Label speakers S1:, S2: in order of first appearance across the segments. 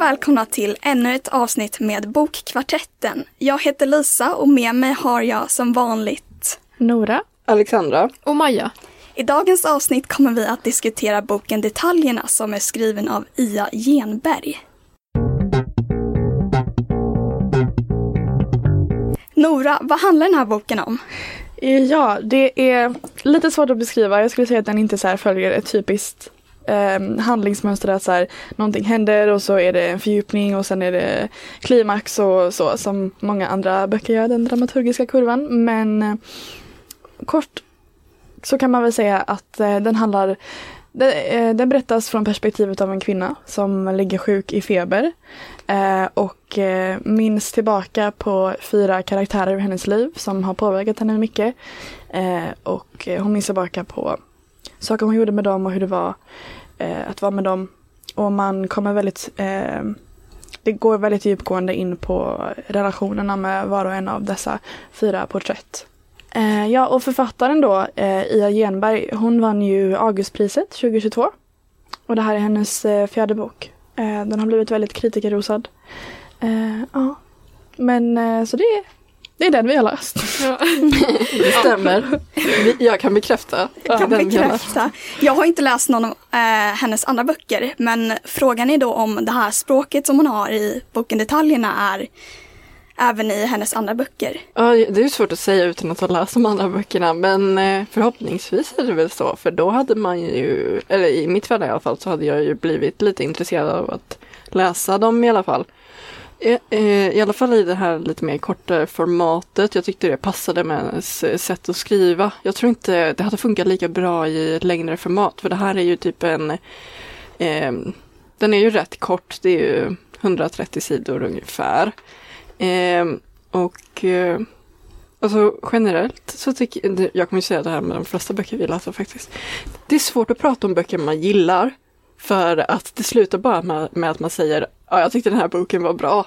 S1: Och välkomna till ännu ett avsnitt med Bokkvartetten. Jag heter Lisa och med mig har jag som vanligt
S2: Nora.
S3: Alexandra.
S2: Och Maja.
S1: I dagens avsnitt kommer vi att diskutera boken Detaljerna som är skriven av Ia Genberg. Nora, vad handlar den här boken om?
S2: Ja, det är lite svårt att beskriva. Jag skulle säga att den inte så här följer ett typiskt eh, handlingsmönster att så här, någonting händer och så är det en fördjupning och sen är det klimax och så som många andra böcker gör, den dramaturgiska kurvan. Men eh, kort så kan man väl säga att eh, den handlar den, eh, den berättas från perspektivet av en kvinna som ligger sjuk i feber eh, och eh, minns tillbaka på fyra karaktärer i hennes liv som har påverkat henne mycket. Eh, och eh, hon minns tillbaka på saker hon gjorde med dem och hur det var eh, att vara med dem. Och man kommer väldigt eh, det går väldigt djupgående in på relationerna med var och en av dessa fyra porträtt. Eh, ja, och författaren då, eh, Ia Genberg, hon vann ju Augustpriset 2022. Och det här är hennes eh, fjärde bok. Eh, den har blivit väldigt kritikerrosad. Eh, ja. Men eh, så det, det är den vi har läst.
S3: Det stämmer. Jag kan bekräfta.
S1: Jag kan bekräfta. Jag har inte läst någon av eh, hennes andra böcker, men frågan är då om det här språket som hon har i boken Detaljerna är även i hennes andra böcker.
S3: Ja, det är ju svårt att säga utan att ha läst de andra böckerna men eh, förhoppningsvis är det väl så för då hade man ju, eller i mitt fall i alla fall, så hade jag ju blivit lite intresserad av att läsa dem i alla fall. Eh, eh, I alla fall i det här lite mer korta formatet. Jag tyckte det passade med hennes sätt att skriva. Jag tror inte det hade funkat lika bra i ett längre format för det här är ju typ en eh, Den är ju rätt kort, det är ju 130 sidor ungefär. Eh, och eh, alltså generellt så tycker jag, jag kommer ju säga det här med de flesta böcker vi läser faktiskt. Det är svårt att prata om böcker man gillar. För att det slutar bara med, att man säger ja, jag tyckte den här boken var bra.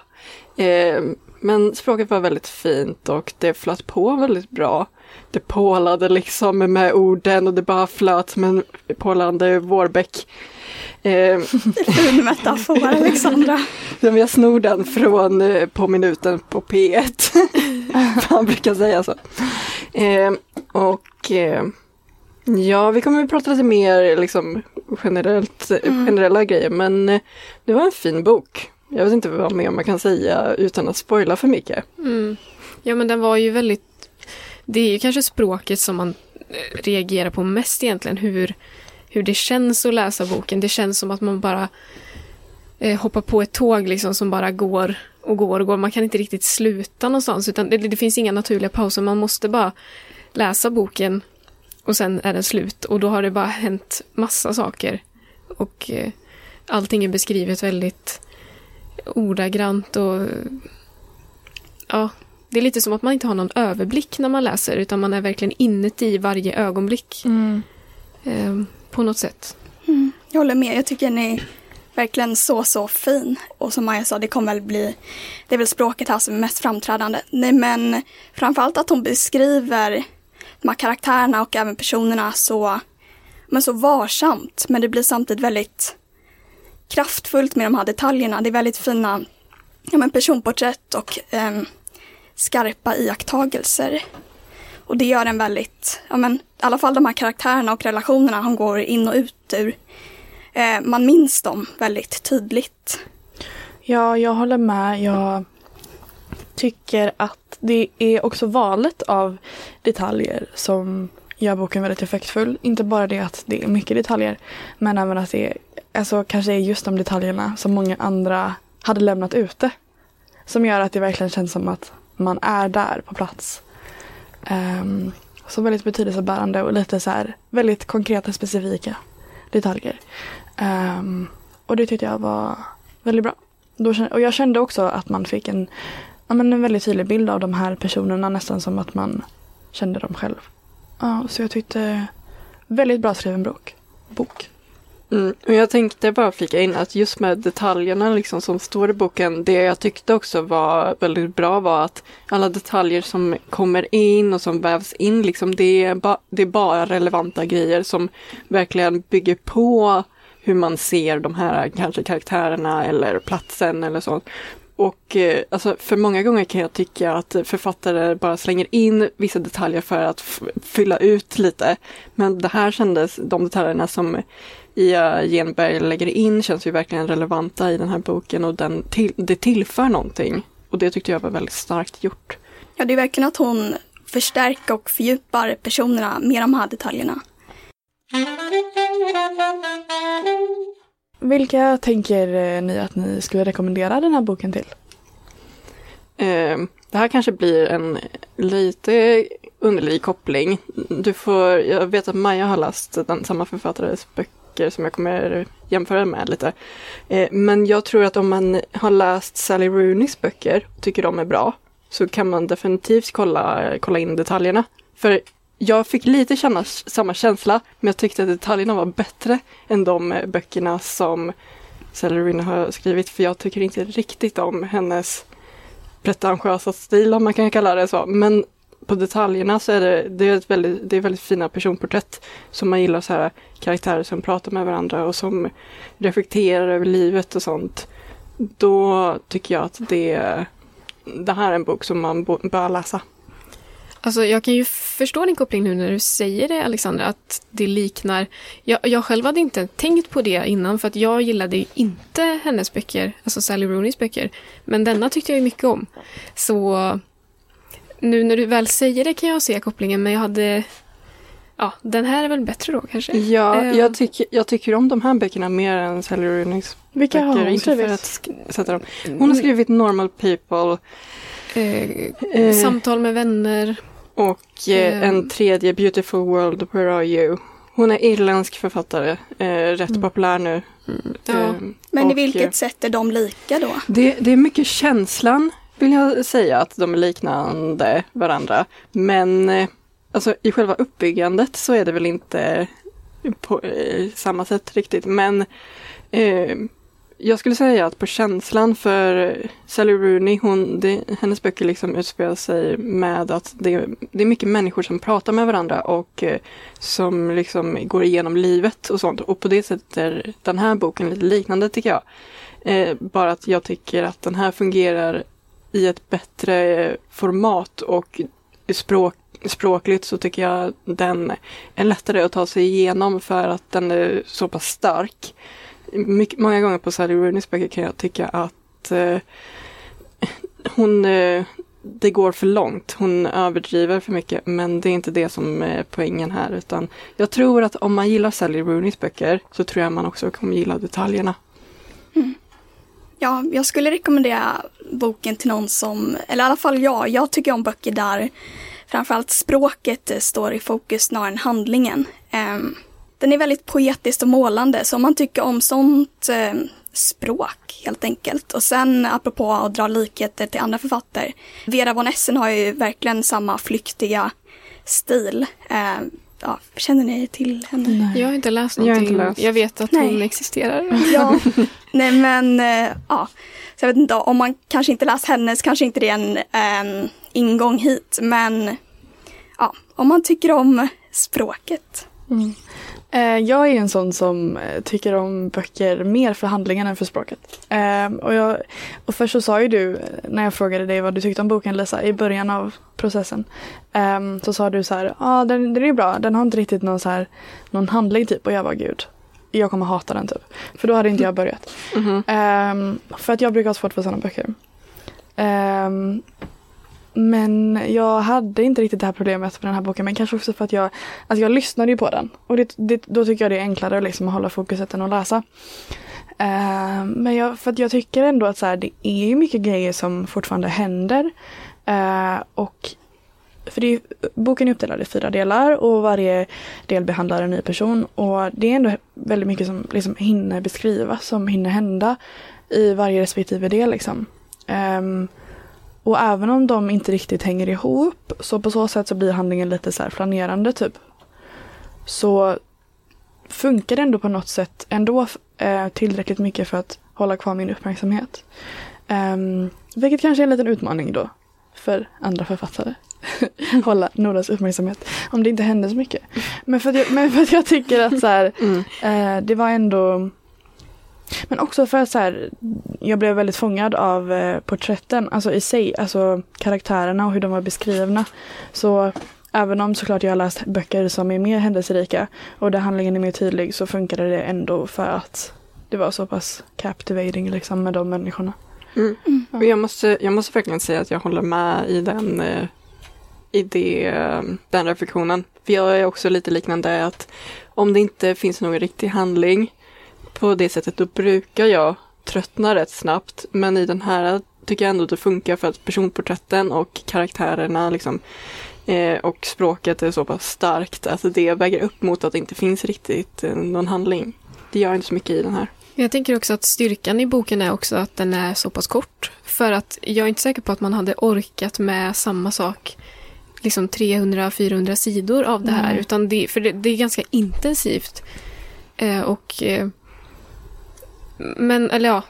S3: Eh, men språket var väldigt fint och det flöt på väldigt bra. Det pålade liksom med orden och det bara flöt som en pålande vårbäck. Eh,
S1: Fin metafor, Alexandra.
S3: jag snor den från eh, På minuten på P1. Han brukar säga så. Eh, och eh, ja, vi kommer att prata lite mer liksom generellt, generella grejer men eh, det var en fin bok. Jag vet inte vad mer man kan säga utan att spoila för mycket.
S4: Mm. Ja men den var ju väldigt Det är ju kanske språket som man eh, reagerar på mest egentligen. Hur, hur det känns att läsa boken. Det känns som att man bara eh, hoppar på ett tåg liksom som bara går och går och går. Man kan inte riktigt sluta någonstans. Utan det, det finns inga naturliga pauser. Man måste bara läsa boken och sen är den slut. Och då har det bara hänt massa saker. Och eh, allting är beskrivet väldigt ordagrant och ja, det är lite som att man inte har någon överblick när man läser utan man är verkligen inuti varje ögonblick eh, på något sätt.
S1: Mm, jag håller med. Jag tycker den är verkligen så, så fin. Och som Maja sa, det kommer väl bli, det är väl språket här som är mest framträdande. Nej, men framförallt att hon beskriver de karaktärerna och även personerna så, men så varsamt. Men det blir samtidigt väldigt kraftfullt med de här detaljerna. Det är väldigt fina ja, men personporträtt och ehm, skarpa iakttagelser. Och det gör en väldigt, ja men i alla fall de här karaktärerna och relationerna hon går in och ut ur. Eh, man minns dem väldigt tydligt.
S2: Ja, jag håller med. Jag tycker att det är också valet av detaljer som gör boken väldigt effektfull. Inte bara det att det är mycket detaljer, men även att det är, alltså, kanske är just de detaljerna som många andra hade lämnat ute. Som gör att det verkligen känns som att man är där på plats. Um, så väldigt betydelsebärande och lite så här väldigt konkreta specifika detaljer. Um, och det tyckte jag var väldigt bra. då, och jag kände också att man fick en, ja, men en väldigt tydlig bild av de här personerna nästan som att man kände dem själv. Ja, så jag tyckte väldigt bra skriven bok. bok.
S3: Mm. Och jag tänkte bara flika in att just med detaljerna liksom som står i boken, det jag tyckte också var väldigt bra var att alla detaljer som kommer in och som vävs in, liksom, det, är ba- det är bara relevanta grejer som verkligen bygger på hur man ser de här kanske karaktärerna eller platsen eller så. Och eh, alltså, för många gånger kan jag tycka att författare bara slänger in vissa detaljer för att fylla ut lite. Men det här kändes, de detaljerna som Ia Genberg lägger in känns ju verkligen relevanta i den här boken och den till, det tillför någonting. Och det tyckte jag var väldigt starkt gjort.
S1: Ja, det är verkligen att hon förstärker och fördjupar personerna med de här detaljerna.
S2: Vilka tänker eh, ni att ni skulle rekommendera den här boken till?
S3: Ehm, det här kanske blir en lite underlig koppling. Du får, jag vet att Maja har läst den samma författares böcker som jag kommer jämföra med lite. Eh, men jag tror att om man har läst Sally Rooneys böcker och tycker de är bra så kan man definitivt kolla, kolla in detaljerna. För jag fick lite känna samma känsla, men jag tyckte att detaljerna var bättre än de eh, böckerna som Sellerin har skrivit, för jag tycker inte riktigt om hennes pretentiösa stil om man kan kalla det så. Men på detaljerna så är det, det, är ett väldigt, det är väldigt fina personporträtt som man gillar så här karaktärer som pratar med varandra och som reflekterar över livet och sånt. Då tycker jag att det, det här är en bok som man bör läsa.
S4: Alltså jag kan ju förstå din koppling nu när du säger det Alexandra, att det liknar... Jag, jag själv hade inte tänkt på det innan för att jag gillade ju inte hennes böcker, alltså Sally Rooneys böcker. Men denna tyckte jag ju mycket om. Så nu när du väl säger det kan jag se kopplingen men jag hade... Ja, den här är väl bättre då kanske?
S3: Ja,
S4: Eh.
S3: jag, tycker, jag tycker om de här böckerna mer än Sally Rooneys
S2: Vilka har
S3: böcker.
S2: hon
S3: Inte för
S2: skrivit?
S3: att sätta dem. Hon har skrivit Normal People
S4: Eh,
S3: eh,
S4: Samtal med vänner.
S3: Och eh,
S4: Ehm.
S3: en tredje Beautiful World, Where Are You? Hon är irländsk författare, eh, rätt
S2: Mm.
S3: populär nu.
S4: Ja.
S3: Ehm,
S1: Men
S3: och,
S1: i vilket
S3: eh,
S1: sätt är de lika då?
S3: Det, det är mycket känslan, vill jag säga, att de är liknande varandra. Men eh, alltså, i själva uppbyggandet så är det väl inte på eh, samma sätt riktigt. Men eh, jag skulle säga att på känslan för Sally Rooney, hon, det, hennes böcker liksom utspelar sig med att det, det är mycket människor som pratar med varandra och eh, som liksom går igenom livet och sånt. Och på det sättet är den här boken lite liknande tycker jag. Eh, bara att jag tycker att den här fungerar i ett bättre format och språk, språkligt så tycker jag den är lättare att ta sig igenom för att den är så pass stark. Mycket, många gånger på Sally Rooneys böcker kan jag tycka att eh, hon eh, det går för långt. Hon överdriver för mycket men det är inte det som är poängen här utan jag tror att om man gillar Sally Rooneys böcker så tror jag man också kommer gilla detaljerna. Mm.
S1: Ja, jag skulle rekommendera boken till någon som, eller i alla fall jag, jag tycker om böcker där framförallt språket står i fokus snarare än handlingen. Ehm, den är väldigt poetiskt och målande, så om man tycker om sånt eh, språk helt enkelt. Och sen apropå att dra likheter till andra författare, Vera von Essen har ju verkligen samma flyktiga stil. Ehm, ja, känner ni till henne?
S2: Nej.
S4: Jag har inte läst
S3: Jag
S4: någonting.
S3: inte
S4: Jag,
S3: läst.
S4: vet att
S1: Nej.
S4: hon existerar.
S1: Ja, nej men eh, ja. Så jag vet inte, om man kanske inte läst hennes kanske inte det är en en ingång hit. Men ja, om man tycker om språket.
S2: Mm. Eh, jag är en sån som eh, tycker om böcker mer för handlingen än för språket. Eh, och, jag, och först så sa ju du, eh, när jag frågade dig vad du tyckte om boken Lisa, i början av processen. eh, så sa du så här, ja ah, den, den är bra, den har inte riktigt någon, så här, någon handling typ. Och jag var gud, jag kommer hata den typ. För då hade inte jag börjat.
S3: Mhm.
S2: Ehm, för att jag brukar ha svårt för sådana böcker. Ehm, men jag hade inte riktigt det här problemet med den här boken. Men kanske också för att jag, alltså jag lyssnade ju på den. Och det, det, då tycker jag det är enklare liksom att hålla fokuset än att läsa. Uh, men jag, för att jag tycker ändå att så här, det är ju mycket grejer som fortfarande händer. Uh, och för det är, boken är uppdelad i fyra delar och varje del behandlar en ny person. Och det är ändå väldigt mycket som liksom hinner beskrivas, som hinner hända i varje respektive del liksom. Ehm, och även om de inte riktigt hänger ihop så på så sätt så blir handlingen lite så här flanerande typ. Så funkar det ändå på något sätt ändå eh, tillräckligt mycket för att hålla kvar min uppmärksamhet. Um, vilket kanske är en liten utmaning då för andra författare. hålla Noras uppmärksamhet. Om det inte händer så mycket. Men för att jag, för att jag tycker att så här,
S3: Mm.
S2: eh, det var ändå men också för att så här, jag blev väldigt fångad av eh, porträtten, alltså i sig, alltså karaktärerna och hur de var beskrivna. Så även om såklart jag har läst böcker som är mer händelserika och där handlingen är mer tydlig så funkade det ändå för att det var så pass captivating liksom med de människorna.
S3: Mm. Och jag, måste, jag måste verkligen säga att jag håller med i den, eh, i det, eh, den reflektionen. För jag är också lite liknande att om det inte finns någon riktig handling på det sättet då brukar jag tröttna rätt snabbt. Men i den här tycker jag ändå det funkar för att personporträtten och karaktärerna liksom eh, och språket är så pass starkt att det väger upp mot att det inte finns riktigt eh, någon handling. Det gör inte så mycket i den här.
S4: Jag tänker också att styrkan i boken är också att den är så pass kort. För att jag är inte säker på att man hade orkat med samma sak liksom 300-400 sidor av det här.
S2: Nej.
S4: Utan det, för det, det är ganska intensivt. Eh, och eh, Men, eller ja,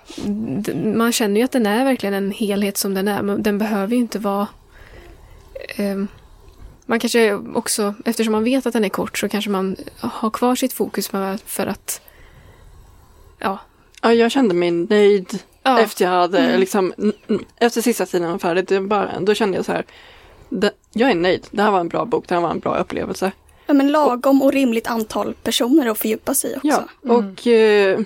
S4: man känner ju att den är verkligen en helhet som den är. Men den behöver ju inte vara... Eh, man kanske också, eftersom man vet att den är kort så kanske man har kvar sitt fokus för, att Ja,
S3: Ja, jag kände mig nöjd
S4: ja.
S3: efter jag hade
S2: Mm.
S3: liksom, efter sista tiden var det bara, då kände jag så här, det, jag är nöjd, det här var en bra bok, det här var en bra upplevelse.
S1: Ja, men lagom och rimligt antal personer att fördjupa sig i också.
S3: Ja,
S2: Mm.
S3: och eh,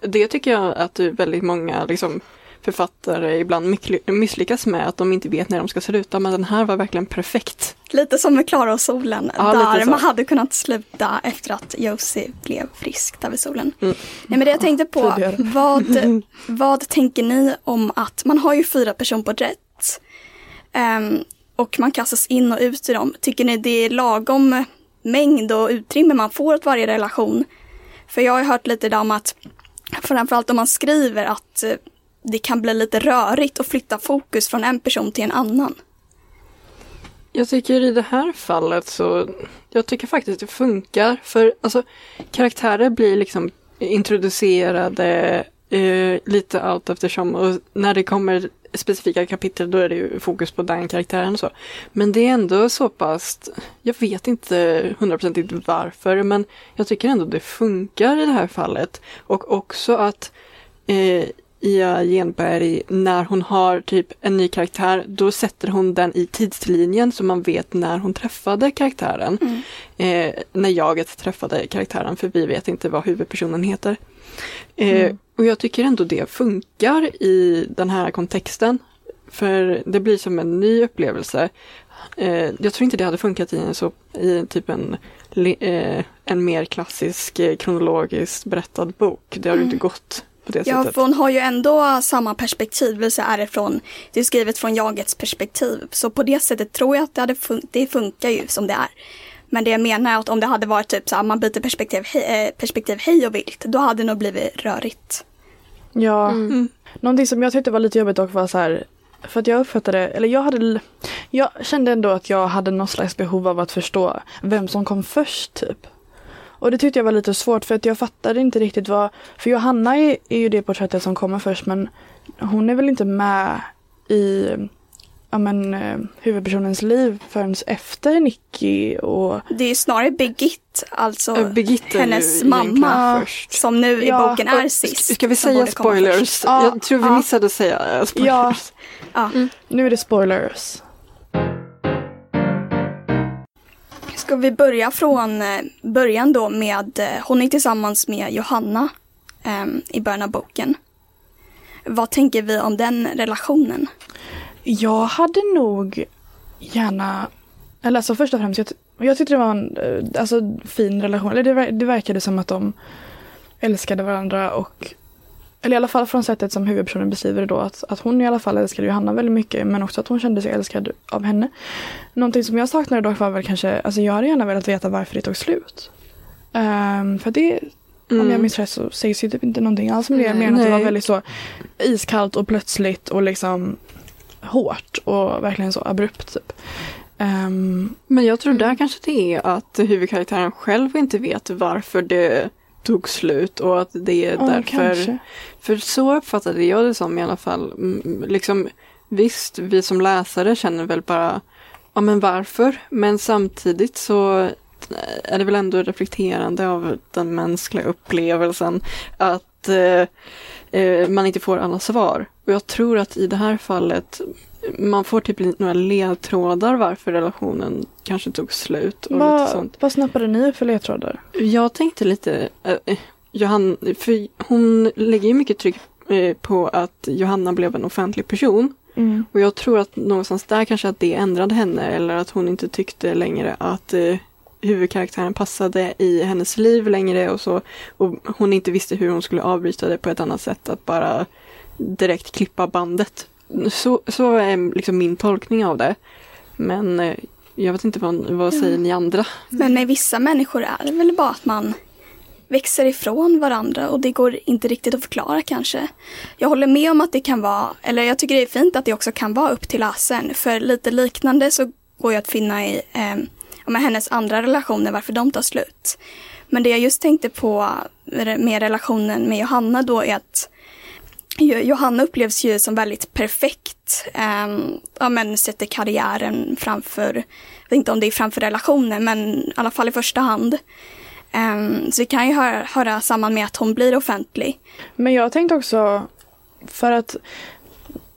S3: det tycker jag att väldigt många liksom, författare ibland misslyckas med, att de inte vet när de ska sluta, men den här var verkligen perfekt.
S1: Lite som med Klara och solen.
S3: Ja,
S1: där man hade kunnat sluta efter att Josie blev frisk där vid solen.
S3: Mm.
S1: Nej, men det jag tänkte på, vad, vad tänker ni om att man har ju fyra personporträtt. Um, och man kastas in och ut i dem. Tycker ni det är lagom mängd och utrymme man får åt varje relation? För jag har hört lite där om att framförallt om man skriver att eh, det kan bli lite rörigt att flytta fokus från en person till en annan.
S3: Jag tycker i det här fallet så, jag tycker faktiskt det funkar. För alltså, karaktärer blir liksom introducerade eh, lite allt eftersom. Och när det kommer specifika kapitel då är det ju fokus på den karaktären och så. Men det är ändå så pass, jag vet inte hundraprocentigt varför, men jag tycker ändå det funkar i det här fallet. Och också att eh, Ia Genberg, när hon har typ en ny karaktär, då sätter hon den i tidslinjen så man vet när hon träffade karaktären.
S1: Mm.
S3: Eh, när jaget träffade karaktären, för vi vet inte vad huvudpersonen heter. Eh,
S2: Mm.
S3: Och jag tycker ändå det funkar i den här kontexten. För det blir som en ny upplevelse. Eh, jag tror inte det hade funkat i en, så, i typ en, eh, en mer klassisk eh, kronologiskt berättad bok. Det har
S1: Mm.
S3: inte gått på det
S1: Ja,
S3: sättet.
S1: för hon har ju ändå samma perspektiv, det vill säga är det, från, det är skrivet från jagets perspektiv. Så på det sättet tror jag att det, hade fun- det funkar ju som det är. Men det jag menar är att om det hade varit typ så här, man byter perspektiv, he- eh, perspektiv hej och vilt, då hade det nog blivit rörigt.
S2: Ja,
S3: Mm.
S2: någonting som jag tyckte var lite jobbigt dock var så här för att jag uppfattade, eller jag hade, jag kände ändå att jag hade något slags behov av att förstå vem som kom först typ. Och det tyckte jag var lite svårt för att jag fattade inte riktigt vad, för Johanna är, är ju det porträttet som kommer först men hon är väl inte med i ja, men, eh, huvudpersonens liv förrän efter Nicky och
S1: Det är ju snarare Birgit, alltså
S3: ju
S1: hennes mamma,
S3: först.
S1: som nu i
S2: Ja,
S1: boken är
S3: Och
S1: sist.
S3: Ska vi säga spoilers?
S2: Ja,
S3: jag tror vi
S2: ja.
S3: missade att säga eh, spoilers.
S1: Ja.
S2: nu är det spoilers.
S1: Ska vi börja från eh, början då med, eh, hon är tillsammans med Johanna ehm, i början av boken. Vad tänker vi om den relationen?
S2: Jag hade nog gärna, eller alltså först och främst, jag, jag tyckte det var en eh, alltså, fin relation. Eller det, det verkade som att de älskade varandra och eller i alla fall från sättet som huvudpersonen beskriver det då att, att hon i alla fall älskade Johanna väldigt mycket men också att hon kände sig älskad av henne. Någonting som jag saknade dock var väl kanske, alltså jag hade gärna velat veta varför det tog slut. Ehm, för det Om
S3: Mm.
S2: jag minns rätt så sägs ju typ inte någonting alls om det.
S4: Nej.
S2: Mer än att det var väldigt så iskallt och plötsligt och liksom hårt och verkligen så abrupt. Typ. Ehm,
S3: Men jag tror där kanske det är att huvudkaraktären själv inte vet varför det tog slut och att det är
S2: ja,
S3: därför
S2: kanske.
S3: För så uppfattade jag det som i alla fall. Liksom, visst, vi som läsare känner väl bara, ja men varför? Men samtidigt så är det väl ändå reflekterande av den mänskliga upplevelsen att eh, eh, man inte får alla svar. Och jag tror att i det här fallet man får typ några ledtrådar varför relationen kanske tog slut och lite
S2: Vad,
S3: sånt.
S2: vad snappade ni upp för ledtrådar?
S3: Jag tänkte lite, eh, Johanna, för hon lägger ju mycket tryck eh, på att Johanna blev en offentlig person.
S2: Mm.
S3: Och jag tror att någonstans där kanske att det ändrade henne eller att hon inte tyckte längre att eh, huvudkaraktären passade i hennes liv längre och så. Och hon inte visste hur hon skulle avbryta det på ett annat sätt, att bara direkt klippa bandet. Så, så är liksom min tolkning av det. Men eh, jag vet inte vad, vad säger ni andra?
S1: Men med vissa människor är det väl bara att man växer ifrån varandra och det går inte riktigt att förklara kanske. Jag håller med om att det kan vara, eller jag tycker det är fint att det också kan vara upp till läsaren. För lite liknande så går jag att finna i eh, med hennes andra relationer, varför de tar slut. Men det jag just tänkte på med relationen med Johanna då är att Johanna upplevs ju som väldigt perfekt. Um, ja, men sätter karriären framför, jag vet inte om det är framför relationen, men i alla fall i första hand. Ehm, så det kan ju höra, höra samman med att hon blir offentlig.
S2: Men jag tänkte också, för att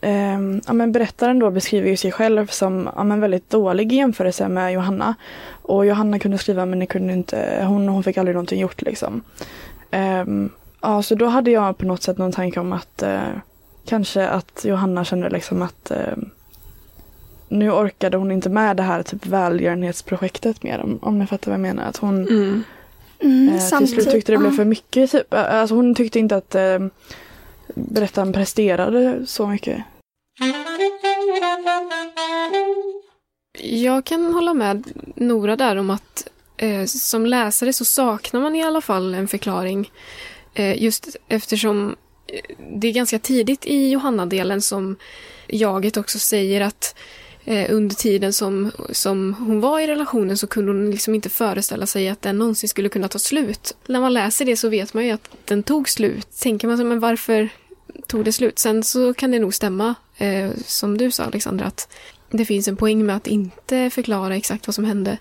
S2: ehm, ja, men berättaren då beskriver ju sig själv som ja, men väldigt dålig i jämförelse med Johanna. Och Johanna kunde skriva men det kunde inte, hon, hon fick aldrig någonting gjort liksom. Ehm, ja, så då hade jag på något sätt någon tanke om att eh, kanske att Johanna kände liksom att eh, nu orkade hon inte med det här typ välgörenhetsprojektet mer om, om ni fattar vad jag menar. Att hon,
S3: Mm.
S1: Mm,
S2: Eh, till slut tyckte det blev för mycket. Typ. Alltså hon tyckte inte att eh, berättaren presterade så mycket.
S4: Jag kan hålla med Nora där om att eh, som läsare så saknar man i alla fall en förklaring. Eh, just eftersom eh, det är ganska tidigt i Johanna-delen som jaget också säger att eh, under tiden som, som hon var i relationen så kunde hon liksom inte föreställa sig att den någonsin skulle kunna ta slut. När man läser det så vet man ju att den tog slut. Tänker man så, men varför tog det slut? Sen så kan det nog stämma, eh, som du sa Alexandra, att det finns en poäng med att inte förklara exakt vad som hände.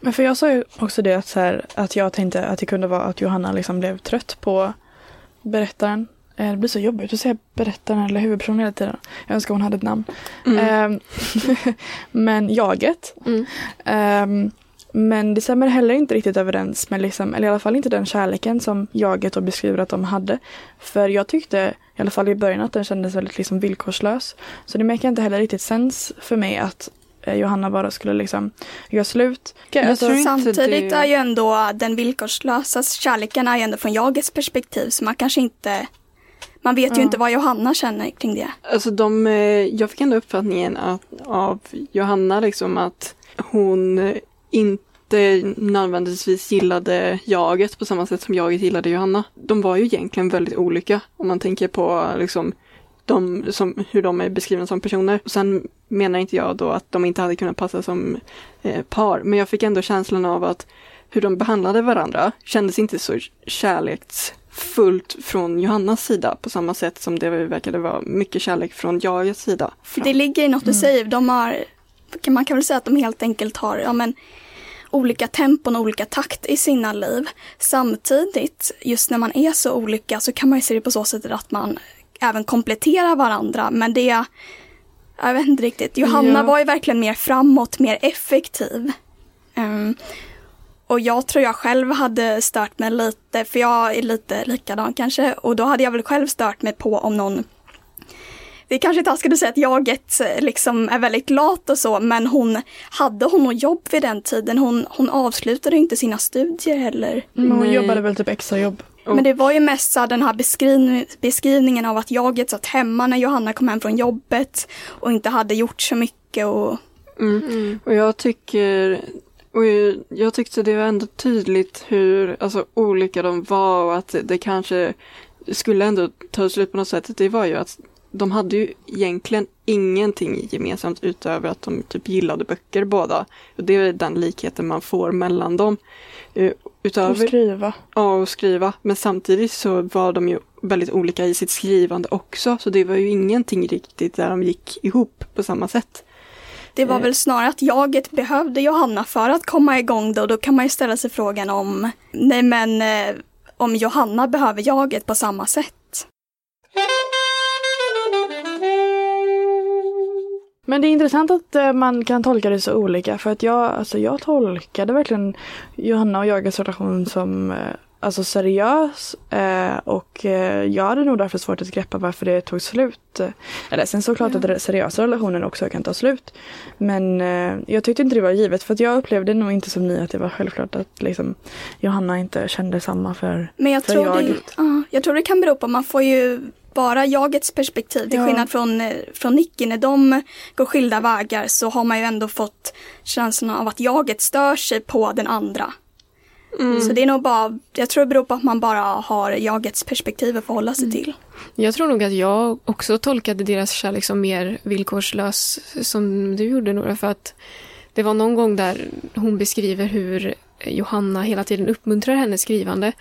S2: Men för jag sa ju också det att, så här, att jag tänkte att det kunde vara att Johanna liksom blev trött på berättaren. Eh, Det blir så jobbigt att säga berättaren eller huvudpersonen hela tiden. Jag önskar hon hade ett namn.
S3: Mm.
S2: Ehm, men jaget.
S4: Mm.
S2: Ehm, men det stämmer heller inte riktigt överens med, liksom, eller i alla fall inte den kärleken som jaget då beskriver att de hade. För jag tyckte, i alla fall i början, att den kändes väldigt liksom villkorslös. Så det märker inte heller riktigt sens för mig att Johanna bara skulle liksom göra slut.
S3: Jag
S2: Alltså,
S1: Samtidigt
S3: det-
S1: är ju ändå den villkorslösa kärleken är ju ändå från jagets perspektiv så man kanske inte man vet ju
S2: Ja.
S1: inte vad Johanna känner kring det.
S3: Alltså de, eh, jag fick ändå uppfattningen att, av Johanna liksom att hon eh, inte nödvändigtvis gillade jaget på samma sätt som jaget gillade Johanna. De var ju egentligen väldigt olika om man tänker på liksom de, som, hur de är beskrivna som personer. Och sen menar inte jag då att de inte hade kunnat passa som eh, par, men jag fick ändå känslan av att hur de behandlade varandra kändes inte så kärleksfullt från Johannas sida på samma sätt som det verkade vara mycket kärlek från jagets sida.
S1: Det ligger i något du säger. De har, man kan väl säga att de helt enkelt har ja, men, olika tempon och olika takt i sina liv. Samtidigt, just när man är så olika så kan man ju se det på så sätt att man även kompletterar varandra. Men det, jag vet inte riktigt. Johanna
S2: Ja.
S1: var ju verkligen mer framåt, mer effektiv. Ehm, och jag tror jag själv hade stört mig lite, för jag är lite likadan kanske. Och då hade jag väl själv stört mig på om någon det är kanske taskigt att säga att jaget eh, liksom är väldigt lat och så, men hon hade hon något jobb vid den tiden. Hon, hon avslutade inte sina studier heller.
S2: men hon
S3: Nej.
S2: jobbade väl typ extra
S1: Men det var ju mest så den här beskriv, beskrivningen av att jaget satt hemma när Johanna kom hem från jobbet och inte hade gjort så mycket och
S3: Mm. Och jag tycker, Och jag tyckte det var ändå tydligt hur alltså, olika de var och att det kanske skulle ändå ta slut på något sätt. Det var ju att de hade ju egentligen ingenting gemensamt utöver att de typ gillade böcker båda. Och det är den likheten man får mellan dem. Utöver,
S2: Och skriva.
S3: Ja, och skriva. Men samtidigt så var de ju väldigt olika i sitt skrivande också. Så det var ju ingenting riktigt där de gick ihop på samma sätt.
S1: Det var
S3: Eh.
S1: väl snarare att jaget behövde Johanna för att komma igång då. Då kan man ju ställa sig frågan om, nej men eh, om Johanna behöver jaget på samma sätt.
S2: Men det är intressant att eh, man kan tolka det så olika för att jag, alltså jag tolkade verkligen Johanna och Jagets relation som eh, alltså seriös eh, och jag hade nog därför svårt att greppa varför det tog slut. Eller sen såklart att den seriösa relationen också kan ta slut. Men jag tyckte inte det var givet för att jag upplevde nog inte som ni att det var självklart att liksom Johanna inte kände samma för
S1: Men jag
S2: För
S1: tror, det,
S2: jaget.
S1: ja, jag tror det kan bero på, man får ju bara jagets perspektiv. Till
S2: Ja.
S1: skillnad från, eh, från Nicky, när de går skilda vägar så har man ju ändå fått känslan av att jaget stör sig på den andra.
S2: Mm.
S1: Så det är nog bara, jag tror det beror på att man bara har jagets perspektiv att förhålla sig
S2: Mm.
S1: till.
S4: Jag tror nog att jag också tolkade deras kärlek som mer villkorslös som du gjorde Nora. För att det var någon gång där hon beskriver hur Johanna hela tiden uppmuntrar hennes skrivande.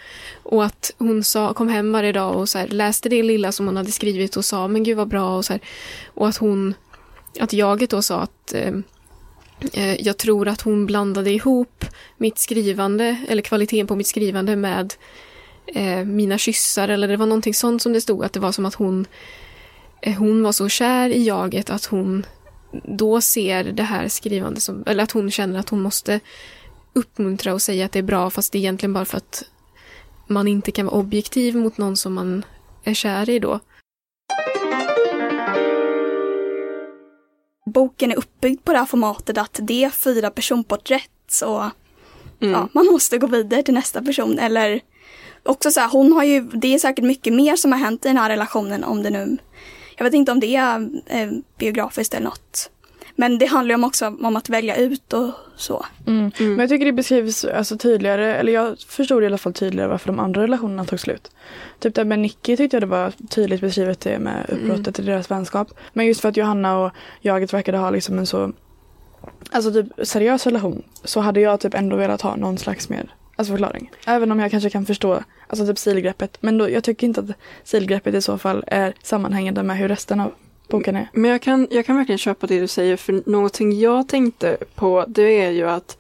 S4: Och att hon sa, kom hem varje dag och så här, läste det lilla som hon hade skrivit och sa men gud vad bra och så här. Och att hon, att jaget då sa att eh, eh, jag tror att hon blandade ihop mitt skrivande, eller kvaliteten på mitt skrivande med eh, mina kyssar eller det var någonting sånt som det stod att det var som att hon eh, hon var så kär i jaget att hon då ser det här skrivande som, eller att hon känner att hon måste uppmuntra och säga att det är bra fast det är egentligen bara för att man inte kan vara objektiv mot någon som man är kär i då.
S1: Boken är uppbyggd på det här formatet att det är fyra personporträtt så
S3: Mm.
S1: ja, man måste gå vidare till nästa person eller också så här, hon har ju, det är säkert mycket mer som har hänt i den här relationen om det nu, jag vet inte om det är eh, biografiskt eller något. Men det handlar ju om också om att välja ut och så.
S2: Mm.
S3: Mm.
S2: Men jag tycker det beskrivs alltså, tydligare, eller jag förstod i alla fall tydligare varför de andra relationerna tog slut. Typ där med Nicky tyckte jag det var tydligt beskrivet det med uppbrottet i deras vänskap. Men just för att Johanna och jaget verkade ha liksom en så Alltså typ seriös relation så hade jag typ ändå velat ha någon slags mer alltså förklaring. Även om jag kanske kan förstå alltså typ stilgreppet. Men då, jag tycker inte att stilgreppet i så fall är sammanhängande med hur resten av boken är.
S3: Men jag kan, jag kan verkligen köpa det du säger för någonting jag tänkte på det är ju att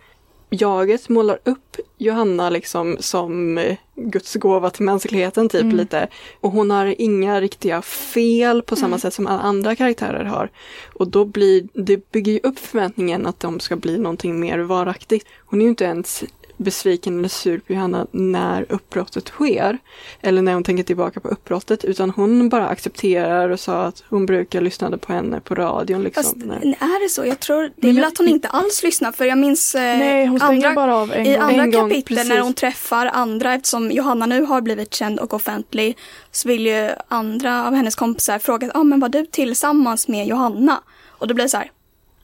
S3: jaget målar upp Johanna liksom som eh, Guds gåva till mänskligheten typ
S2: Mm.
S3: lite. Och hon har inga riktiga fel på samma
S1: Mm.
S3: sätt som alla andra karaktärer har. Och då blir, det bygger ju upp förväntningen att de ska bli någonting mer varaktigt. Hon är ju inte ens besviken eller sur på Johanna när uppbrottet sker. Eller när hon tänker tillbaka på uppbrottet utan hon bara accepterar och sa att hon brukar lyssna på henne på radion. Liksom,
S1: Fast
S3: när-
S1: är det så? Jag tror, det är väl
S2: jag-
S1: att hon inte alls lyssnar för jag minns eh,
S2: Nej,
S1: andra,
S2: bara av en
S1: i
S2: gång.
S1: andra
S3: En gång,
S1: kapitel
S3: precis.
S1: när hon träffar andra eftersom Johanna nu har blivit känd och offentlig så vill ju andra av hennes kompisar fråga, ja ah, men var du tillsammans med Johanna? Och då blir det så här,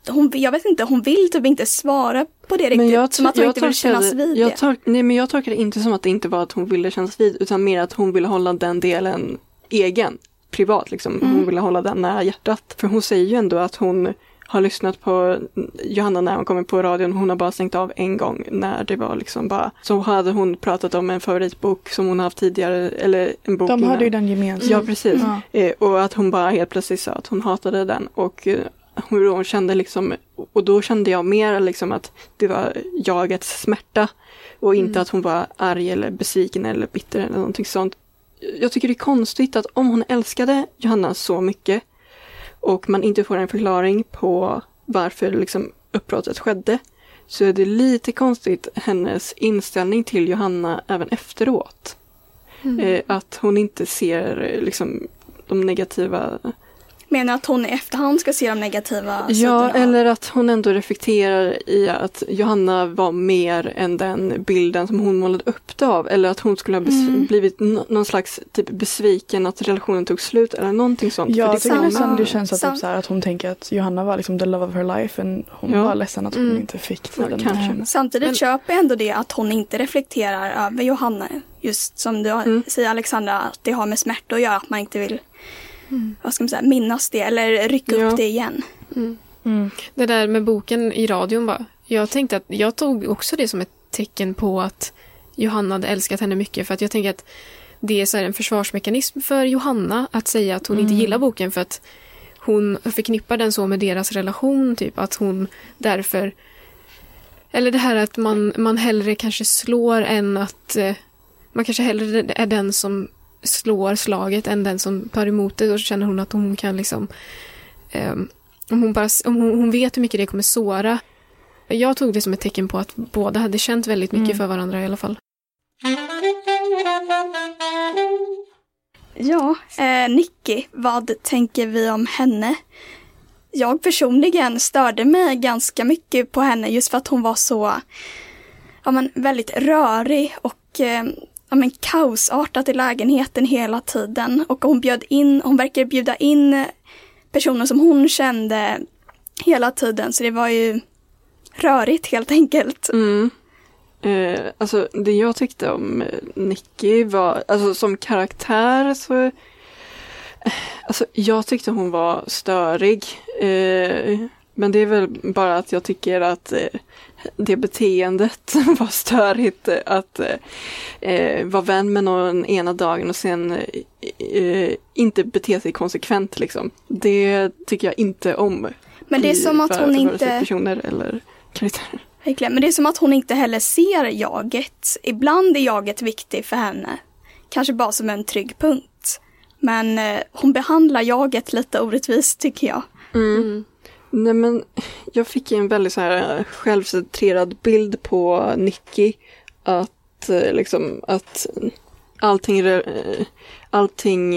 S1: hon, jag vet inte, hon vill typ inte svara på det riktigt. som att hon inte vill kännas vid
S3: jag
S1: det.
S3: tolk, Nej men jag tolkar det inte som att det inte var att hon ville kännas vid utan mer att hon ville hålla den delen egen, privat liksom. Hon
S1: Mm.
S3: ville hålla den nära hjärtat. För hon säger ju ändå att hon har lyssnat på Johanna när hon kommer på radion. Hon har bara stängt av en gång när det var liksom bara så hade hon pratat om en favoritbok som hon haft tidigare eller en bok
S2: De
S3: innan.
S2: hade ju den gemensamt.
S3: Ja precis.
S2: Ja.
S3: Eh, och att hon bara helt plötsligt sa att hon hatade den och eh, hur hon kände liksom, och då kände jag mer liksom att det var jagets smärta och inte
S2: Mm.
S3: att hon var arg eller besviken eller bitter eller någonting sånt. Jag tycker det är konstigt att om hon älskade Johanna så mycket och man inte får en förklaring på varför liksom uppbrottet skedde så är det lite konstigt hennes inställning till Johanna även efteråt.
S1: Mm.
S3: Eh, att hon inte ser liksom de negativa
S1: Menar att hon i efterhand ska se de negativa
S3: Ja,
S1: sidorna?
S3: eller att hon ändå reflekterar i att Johanna var mer än den bilden som hon målade upp det av. Eller att hon skulle ha
S1: Mm.
S3: blivit nå- någon slags typ besviken att relationen tog slut eller någonting sånt.
S2: Ja,
S3: För det
S2: tycker
S1: samma-
S2: nästan det känns
S1: sam-
S2: typ så här att hon tänker att Johanna var liksom the love of her life. Men hon
S3: Ja.
S2: var ledsen att hon
S4: Mm.
S2: inte fick
S3: Ja,
S2: tiden med
S3: kanske.
S2: henne.
S1: Samtidigt
S4: Men-
S1: köper jag ändå det att hon inte reflekterar över Johanna. Just som du
S3: Mm.
S1: säger Alexandra, att det har med smärta att göra, att man inte vill
S4: Mm.
S1: vad ska man säga, minnas det eller rycka
S3: Ja.
S1: upp det igen.
S4: Mm.
S2: Mm.
S4: Det där med boken i radion bara. Jag tänkte att jag tog också det som ett tecken på att Johanna hade älskat henne mycket. För att jag tänker att det är så här en försvarsmekanism för Johanna att säga att hon inte
S2: Mm.
S4: gillar boken för att hon förknippar den så med deras relation. Typ att hon därför... Eller det här att man, man hellre kanske slår än att... Eh, man kanske hellre är den som slår slaget än den som tar emot det. Och så känner hon att hon kan liksom... ehm, om hon, bara, om hon, hon vet hur mycket det kommer såra. Jag tog det som ett tecken på att båda hade känt väldigt mycket
S2: Mm.
S4: för varandra i alla fall.
S1: Ja, eh, Nicky, vad tänker vi om henne? Jag personligen störde mig ganska mycket på henne just för att hon var så ja, men, väldigt rörig och eh, ja, men, kaosartat i lägenheten hela tiden. Och hon bjöd in, hon verkar bjuda in personer som hon kände hela tiden. Så det var ju rörigt helt enkelt.
S3: Mm. Eh, alltså det jag tyckte om Nicky var, alltså som karaktär så Alltså jag tyckte hon var störig. Eh, men det är väl bara att jag tycker att eh, det beteendet var störigt. Att eh, eh, vara vän med någon ena dagen och sen eh, eh, inte bete sig konsekvent liksom. Det tycker jag inte om.
S1: Men det är som att hon inte...
S3: personer eller karaktärer.
S1: Verkligen. Men det är som att hon inte heller ser jaget. Ibland är jaget viktig för henne. Kanske bara som en trygg punkt. Men eh, hon behandlar jaget lite orättvist tycker jag.
S4: Mm.
S3: Nej men jag fick en väldigt så här eh, självcentrerad bild på Nicky. Att eh, liksom att allting, eh, allting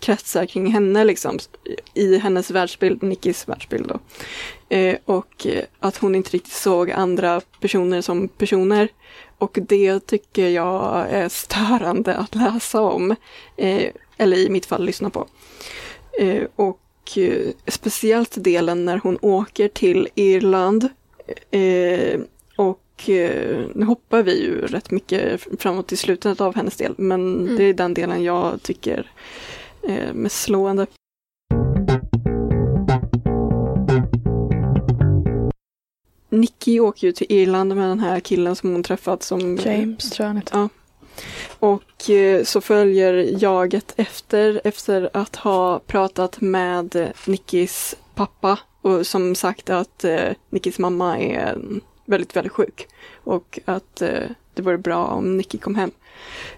S3: kretsar kring henne liksom. I hennes världsbild, Nickys världsbild då. Och att hon inte riktigt såg andra personer som personer. Och det tycker jag är störande att läsa om. Eller i mitt fall lyssna på. Och och eh, speciellt delen när hon åker till Irland. Eh, och eh, nu hoppar vi ju rätt mycket framåt till slutet av hennes del, men
S4: Mm.
S3: det är den delen jag tycker är mest slående. Nicky åker ju till Irland med den här killen som hon träffat som
S2: James tror jag han heter.
S3: Ja. Och eh, så följer jaget efter, efter att ha pratat med Nickis pappa och som sagt att eh, Nickis mamma är väldigt, väldigt sjuk. Och att eh, det vore bra om Nicky kom hem.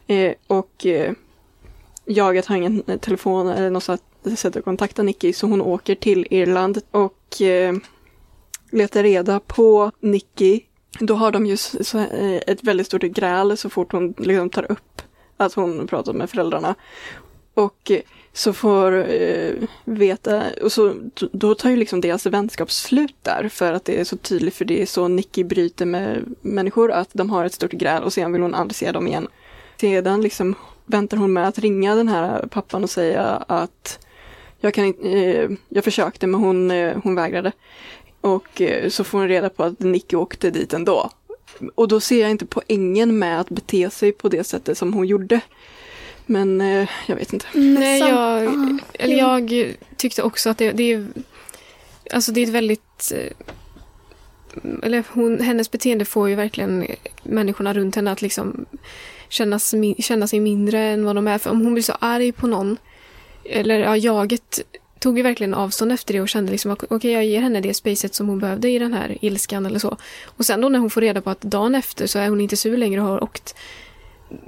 S3: Eh, och eh, jaget har ingen telefon eller något sätt, sätt att kontakta Nicky så hon åker till Irland och eh, letar reda på Nicky då har de ju eh, ett väldigt stort gräl så fort hon liksom tar upp att hon pratar med föräldrarna. Och eh, så får eh, veta, och så, då tar ju liksom deras vänskap slut där för att det är så tydligt för det är så Nicky bryter med människor att de har ett stort gräl och sen vill hon aldrig se dem igen. Sedan liksom väntar hon med att ringa den här pappan och säga att jag kan eh, jag försökte men hon, eh, hon vägrade. Och eh, så får hon reda på att Nicky åkte dit ändå. Och då ser jag inte poängen med att bete sig på det sättet som hon gjorde. Men eh, jag vet inte.
S1: Mm,
S4: Nej, jag,
S1: ja,
S4: eller jag tyckte också att det, det är... Alltså det är ett väldigt... eh, Eller hon, hennes beteende får ju verkligen människorna runt henne att liksom kännas, känna sig mindre än vad de är. För om hon blir så arg på någon, eller ja, jaget tog ju verkligen avstånd efter det och kände liksom att okej, jag ger henne det spacet som hon behövde i den här ilskan eller så. Och sen då när hon får reda på att dagen efter så är hon inte sur längre och har åkt.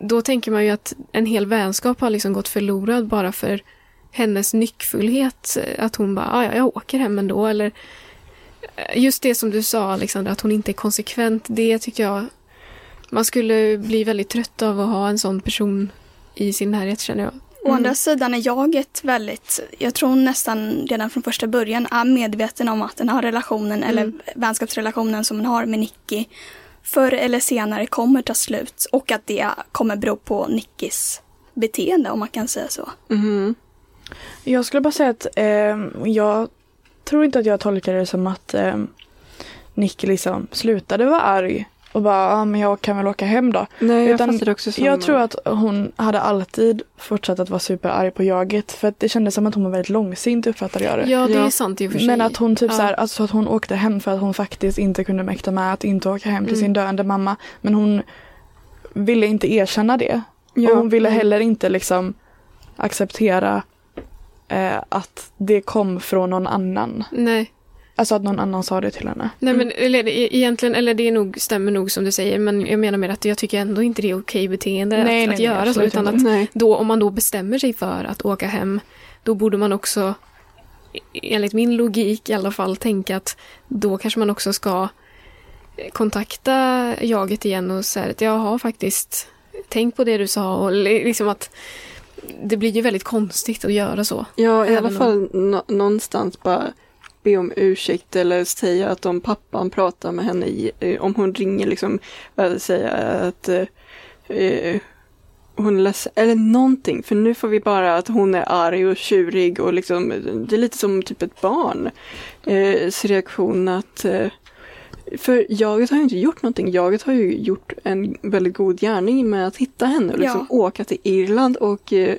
S4: Då tänker man ju att en hel vänskap har liksom gått förlorad bara för hennes nyckfullhet. Att hon bara, ah, ja, jag åker hem ändå. Eller eh, just det som du sa Alexandra, att hon inte är konsekvent. Det tycker jag man skulle bli väldigt trött av att ha en sån person i sin närhet känner jag.
S1: Å andra sidan är jaget väldigt, jag tror nästan redan från första början är medveten om att den här relationen eller vänskapsrelationen som man har med Nicky förr eller senare kommer ta slut och att det kommer bero på Nickis beteende om man kan säga så.
S3: Mhm.
S2: Jag skulle bara säga att eh, jag tror inte att jag tolkar det som att eh, Nicky liksom slutade vara arg och bara, ja men jag kan väl åka hem då.
S3: Nej, jag
S2: Utan
S3: fattar också som...
S2: Jag tror att hon hade alltid fortsatt att vara superarg på jaget för att det kändes som att hon var väldigt långsint uppfattade jag det.
S4: Ja, det
S3: Ja.
S4: är sant i och för sig.
S2: Men att hon typ
S4: Ja.
S2: så här, alltså att hon åkte hem för att hon faktiskt inte kunde mäkta med att inte åka hem till
S4: Mm.
S2: sin döende mamma. Men hon ville inte erkänna det.
S3: Ja.
S2: Och hon ville heller inte liksom acceptera eh, att det kom från någon annan.
S4: Nej,
S2: Alltså att någon annan sa det till henne.
S4: nej men eller, det- egentligen, eller det är nog, stämmer nog som du säger, men jag menar med att jag tycker ändå inte det är okej beteende
S2: Nej,
S4: att,
S2: nej,
S4: att
S2: nej,
S4: göra så, utan
S2: inte.
S4: att
S3: Nej.
S4: då, om man då bestämmer sig för att åka hem, då borde man också, i- enligt min logik i alla fall, tänka att då kanske man också ska kontakta jaget igen och säga att jag har faktiskt tänkt på det du sa och li- liksom att det blir ju väldigt konstigt att göra så.
S3: Ja, i alla
S4: om-
S3: fall nå- någonstans bara be om ursäkt eller säga att om pappan pratar med henne, i, eh, om hon ringer liksom, säga att eh, eh, hon är ledsen, eller någonting. För nu får vi bara att hon är arg och tjurig och liksom, det är lite som typ ett barn. Eh, reaktion att eh, för jaget har ju inte gjort någonting. Jaget har ju gjort en väldigt god gärning med att hitta henne och liksom
S1: Ja.
S3: åka till Irland och eh,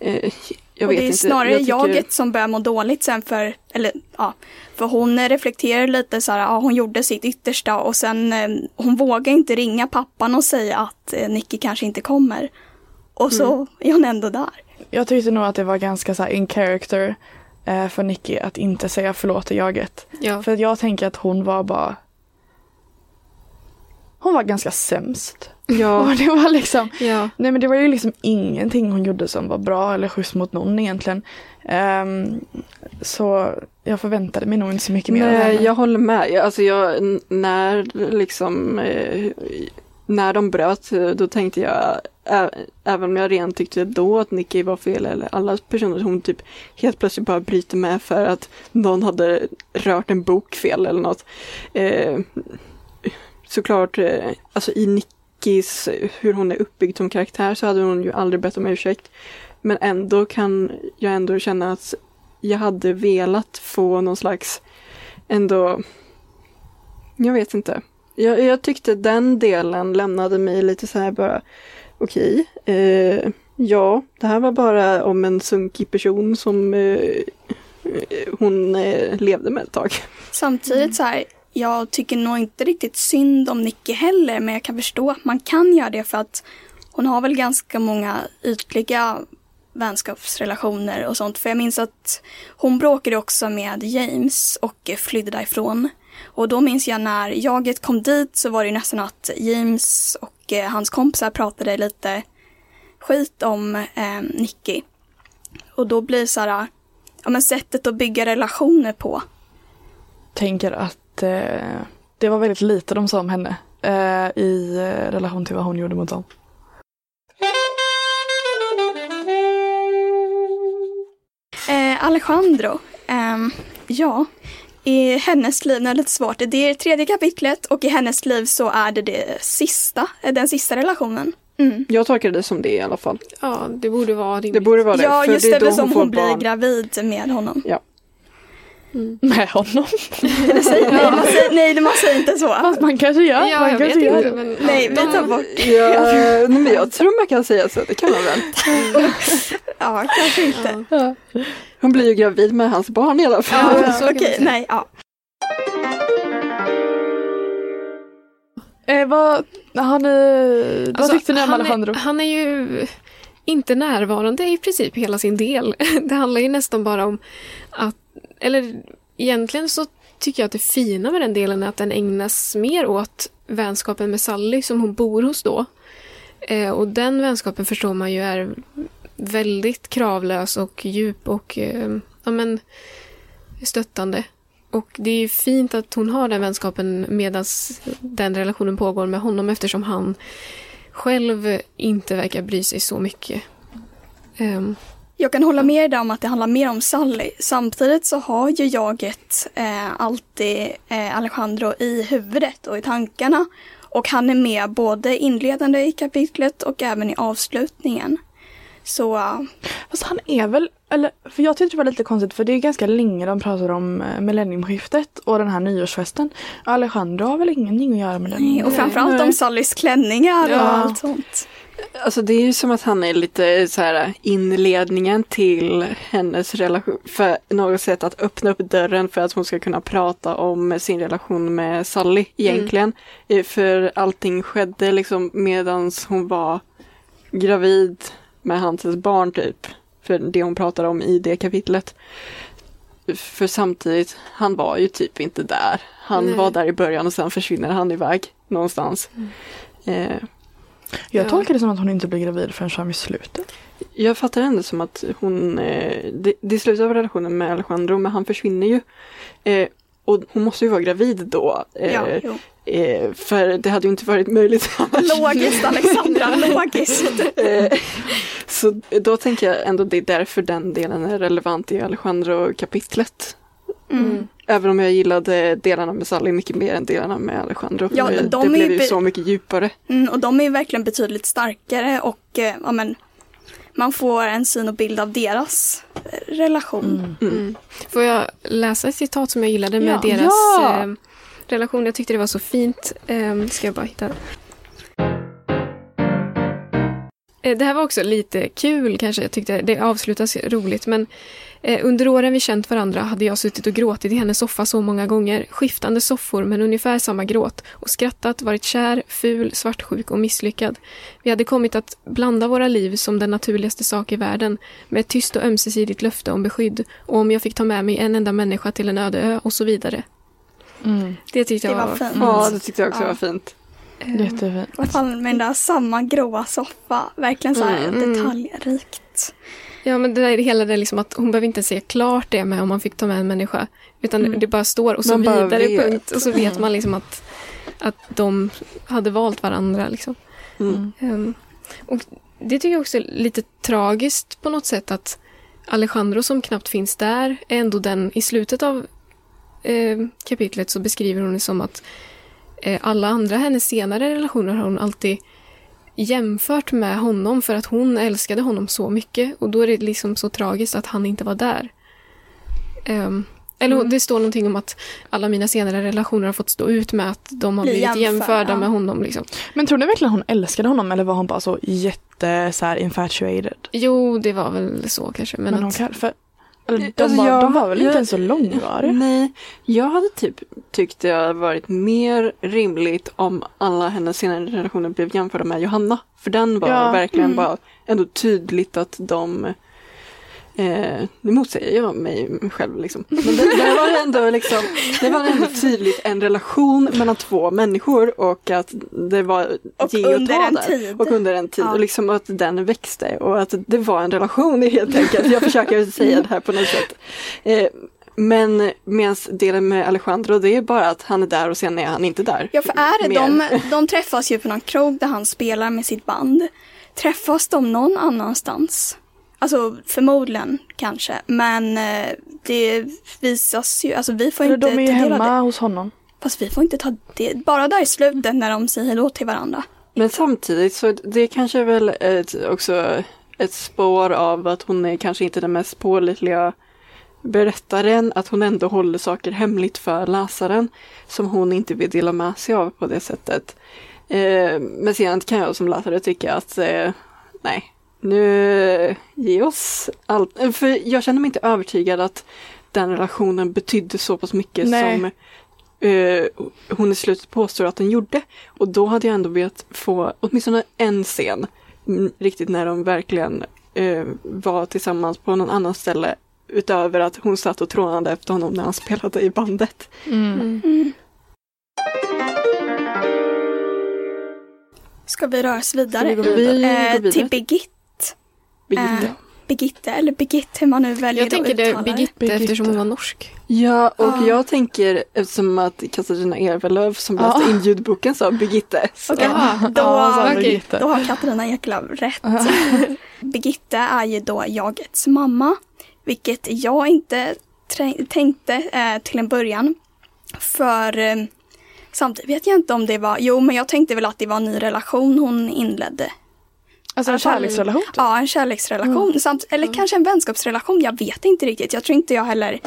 S3: eh, jag
S1: och det är
S3: inte.
S1: snarare
S3: jag tycker-
S1: jaget som börjar må dåligt sen för, eller ja, för hon reflekterar lite så här, ja hon gjorde sitt yttersta och sen eh, hon vågar inte ringa pappan och säga att eh, Nicky kanske inte kommer. Och så
S3: Mm.
S1: är hon ändå där.
S2: Jag tyckte nog att det var ganska så här in character eh, för Nicky att inte säga förlåt till jaget.
S4: Ja.
S2: För jag tänker att hon var bara Hon var ganska sämst.
S3: Ja,
S2: Och det var liksom
S4: ja.
S2: Nej men det var ju liksom ingenting hon gjorde som var bra eller schysst mot någon egentligen. Ehm, så jag förväntade mig nog inte så mycket mer av
S3: nej,
S2: henne.
S3: jag håller med. Alltså jag, när liksom eh, när de bröt, eh, då tänkte jag, ä, även om jag rent tyckte då att Nicky var fel, eller alla personer, hon typ helt plötsligt bara bryter med för att någon hade rört en bok fel eller något. Eh, såklart, eh, alltså i Nickis, hur hon är uppbyggd som karaktär så hade hon ju aldrig bett om ursäkt. Men ändå kan jag ändå känna att jag hade velat få någon slags ändå, jag vet inte. Jag, jag tyckte den delen lämnade mig lite så här bara, okej, eh, ja, det här var bara om en sunkig person som eh, hon eh, levde med ett tag.
S1: Samtidigt så här, jag tycker nog inte riktigt synd om Nicky heller, men jag kan förstå att man kan göra det för att hon har väl ganska många ytliga vänskapsrelationer och sånt. För jag minns att hon bråkade också med James och flydde därifrån. Och då minns jag när jaget kom dit så var det ju nästan att James och eh, hans kompisar pratade lite skit om eh, Nicky. Och då blir det så här, ja men sättet att bygga relationer på
S2: tänker att eh, det var väldigt lite de sa om henne eh, i eh, relation till vad hon gjorde mot dem.
S1: Eh, Alejandro, ehm, ja, i hennes liv, det är lite svårt, det är tredje kapitlet och i hennes liv så är det, det sista, eh, den sista relationen. Mm.
S3: Jag tolkar det som det i alla fall.
S4: ja, det borde vara rimligt.
S3: Det borde vara det.
S1: Ja, just
S3: det
S1: det,
S3: är då
S1: som
S3: får
S1: hon blir
S3: barn.
S1: gravid med honom.
S4: Mm.
S2: Med honom.
S1: Eller säger, nej, man säger, nej, man säger inte så.
S2: Fast man kanske gör.
S4: Ja,
S2: man
S4: jag vet
S2: kanske gör
S4: inte.
S2: det.
S4: Men,
S1: Nej, vi tar bort.
S3: Ja, nej, men jag tror man kan säga så, det kan man väl.
S1: Ja, kanske inte.
S4: Ja.
S3: Hon blir ju gravid med hans barn i alla fall.
S4: Ja, så
S1: Okej, nej, ja.
S2: Eh, vad, har ni, vad
S4: Alltså,
S2: tyckte ni om
S4: han
S2: Alejandro?
S4: Är, han är ju inte närvarande i princip hela sin del. Det handlar ju nästan bara om att, eller egentligen så tycker jag att det fina med den delen är att den ägnas mer åt vänskapen med Sally som hon bor hos då. Eh, och den vänskapen förstår man ju är väldigt kravlös och djup och eh, ja, men, stöttande. Och det är ju fint att hon har den vänskapen medan den relationen pågår med honom eftersom han själv inte verkar bry sig så mycket. Ehm,
S1: jag kan hålla med dig om att det handlar mer om Sally. Samtidigt så har ju jaget eh, alltid eh, Alejandro i huvudet och i tankarna. Och han är med både inledande i kapitlet och även i avslutningen. Så
S2: Fast han är väl, eller för jag tyckte det var lite konstigt för det är ganska länge de pratar om eh, millenniumskiftet och den här nyårsfesten. Alejandro har väl ingenting att göra med den.
S1: och framförallt om Sallys klänningar
S2: Ja.
S1: och allt sånt.
S3: Alltså det är ju som att han är lite så här inledningen till hennes relation. För något sätt att öppna upp dörren för att hon ska kunna prata om sin relation med Sally egentligen. Eh, För allting skedde liksom medans hon var gravid med hans barn typ. För det hon pratar om i det kapitlet. För samtidigt, han var ju typ inte där. Han
S4: Nej.
S3: var där i början och sen försvinner han iväg någonstans. Eh,
S2: Jag
S4: Ja.
S2: tolkar det som att hon inte blir gravid förrän fram i slutet.
S3: Jag fattar ändå som att hon, eh, det, det är slutet av relationen med Alejandro men han försvinner ju. Eh, och hon måste ju vara gravid då. Eh,
S1: Ja.
S3: Eh, för det hade ju inte varit möjligt annars.
S1: Logiskt Alexandra, logiskt.
S3: Eh, så då tänker jag ändå det är därför den delen är relevant i Alejandro-kapitlet.
S1: Mm.
S3: Även om jag gillade delarna med Sally mycket mer än delarna med Alejandro.
S1: Ja,
S3: Eh,
S1: de
S3: det
S1: är
S3: blev
S1: ju
S3: så mycket djupare.
S1: Mm, och de är ju verkligen betydligt starkare och eh, ja, men, man får en syn och bild av deras eh, relation.
S4: Mm. Får jag läsa ett citat som jag gillade med
S2: Ja.
S4: deras
S2: Ja!
S4: Relation? Jag tyckte det var så fint. Eh, ska jag bara hitta. Eh, det här var också lite kul kanske. Jag tyckte det avslutas roligt. Men eh, under åren vi känt varandra hade jag suttit och gråtit i hennes soffa så många gånger. Skiftande soffor men ungefär samma gråt. Och skrattat, varit kär, ful, svartsjuk och misslyckad. Vi hade kommit att blanda våra liv som den naturligaste sak i världen. Med ett tyst och ömsesidigt löfte om beskydd. Och om jag fick ta med mig en enda människa till en öde ö och så vidare.
S2: Mm.
S4: Det tyckte jag
S1: Det var
S4: var...
S1: fint.
S3: Ja, det tyckte jag också
S1: Ja.
S3: var fint.
S2: Jättefint.
S1: I alla fall med den där samma gråa soffa. Verkligen så här
S4: Mm.
S1: detaljrikt.
S4: Ja, men det där, hela det liksom att hon behöver inte se klart det med om man fick ta med en människa. Utan
S2: Mm.
S4: det bara står och så
S3: Man
S4: vidare
S3: vet.
S4: punkt. Och så vet man liksom att, att de hade valt varandra. Liksom.
S3: Mm.
S4: Ehm, och det tycker jag också är lite tragiskt på något sätt att Alejandro som knappt finns där är ändå den i slutet av eh, kapitlet så beskriver hon det som att eh, alla andra hennes senare relationer har hon alltid jämfört med honom för att hon älskade honom så mycket och då är det liksom så tragiskt att han inte var där. Ehm, eller
S1: Mm.
S4: det står någonting om att alla mina senare relationer har fått stå ut med att de har
S1: Bli
S4: blivit
S1: jämförda,
S4: jämförda
S1: ja.
S4: med honom. Liksom.
S2: Men tror ni verkligen hon älskade honom eller var hon bara så jätte så här, infatuated?
S4: Jo, det var väl så kanske. Men,
S2: Men hon
S4: att,
S2: kan, för, de,
S3: Alltså,
S2: var,
S3: jag-
S2: de var väl inte
S3: jag-
S2: ens så långvariga?
S3: Nej, jag hade typ tyckt det hade varit mer rimligt om alla hennes senare relationer blev jämförda med Johanna. För den var
S2: Ja.
S3: verkligen
S1: Mm.
S3: bara ändå tydligt att de Eh, nu motsäger jag mig själv liksom. Men det, det var ändå liksom, det var ändå tydligt en relation mellan två människor och att det var
S1: Och
S3: ge och ta där. Och under en tid
S1: Ja.
S3: och liksom att den växte och att det var en relation helt enkelt. Jag försöker säga det här på något sätt. Eh, men medan delen med Alejandro det är bara att han är där och sen är han inte där.
S1: Ja, för är det, de, de träffas ju på någon krog där han spelar med sitt band. Träffas de någon annanstans? Alltså förmodligen kanske, men eh, det visas ju, alltså vi får
S2: Eller
S1: inte
S2: de är ju hemma
S1: det.
S2: hos honom.
S1: Fast vi får inte ta det, bara där i slutet när de säger hallå till varandra.
S3: Men samtidigt så det kanske är väl ett, också ett spår av att hon är kanske inte den mest pålitliga berättaren, att hon ändå håller saker hemligt för läsaren som hon inte vill dela med sig av på det sättet. Eh, men sen kan jag som läsare tycka att eh, nej, nu ge oss allt. Eh, För jag känner mig inte övertygad att den relationen betydde så pass mycket
S2: Nej.
S3: som eh, hon i slutet påstår att den gjorde. Och då hade jag ändå velat få åtminstone en scen mm, riktigt när de verkligen eh, var tillsammans på någon annan ställe utöver att hon satt och trånade efter honom när han spelade i bandet.
S4: Mm.
S1: Ska vi röra oss vidare?
S2: Vi gå
S3: Vi
S1: Eh,
S3: går vidare.
S1: Birgitte.
S3: Birgitte.
S1: Birgitte eller Birgitte hur man nu väljer
S4: Jag tänker det Birgitte,
S2: Birgitte.
S4: eftersom hon var norsk.
S3: Ja, och
S1: Ah.
S3: jag tänker eftersom att Katarina Ekelöf som läste
S2: Ja.
S3: in ljudboken sa Birgitte. Så.
S1: Okej,
S4: Jaha.
S1: då.
S2: Birgitte.
S1: då har Katarina Eklöf rätt. Birgitte är ju då jagets mamma, vilket jag inte tänkte eh, till en början. För eh, samtidigt vet jag inte om det var, jo men jag tänkte väl att det var en ny relation hon inledde.
S2: Alltså en kärleksrelation? typ.
S1: Ja, en kärleksrelation. Samt, eller kanske en vänskapsrelation, jag vet inte riktigt. Jag tror inte jag heller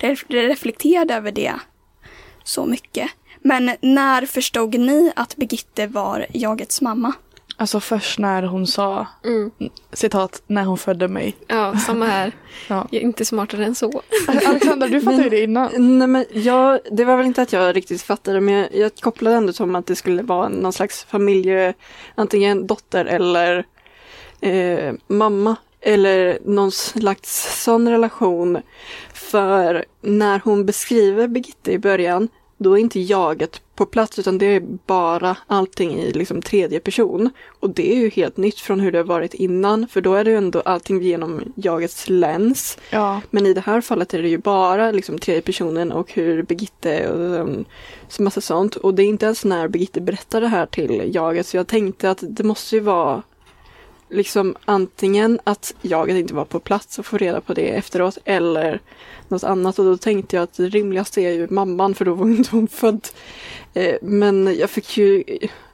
S1: ref- reflekterade över det så mycket. Men när förstod ni att Birgitte var jagets mamma?
S2: Alltså först när hon sa,
S4: Mm.
S2: citat, när hon födde mig.
S4: Ja, samma här.
S2: Ja.
S4: Jag är inte smartare än så.
S2: Alexandra, du fattade ju det innan.
S3: Nej, men jag, det var väl inte att jag riktigt fattade men jag, jag kopplade ändå som att det skulle vara någon slags familje, antingen dotter eller eh, mamma. Eller någon slags sån relation. För när hon beskriver Birgitte i början, då är inte jaget på plats utan det är bara allting i liksom tredje person. Och det är ju helt nytt från hur det har varit innan för då är det ändå allting genom jagets lens.
S2: Ja,
S3: Men i det här fallet är det ju bara liksom tredje personen och hur Birgitte och um, så massa sånt. Och det är inte ens när Birgitte berättar det här till jaget så jag tänkte att det måste ju vara liksom antingen att jaget inte var på plats och få reda på det efteråt eller något annat och då tänkte jag att det rimligaste är ju mamman för då var inte hon född. Eh, men jag fick ju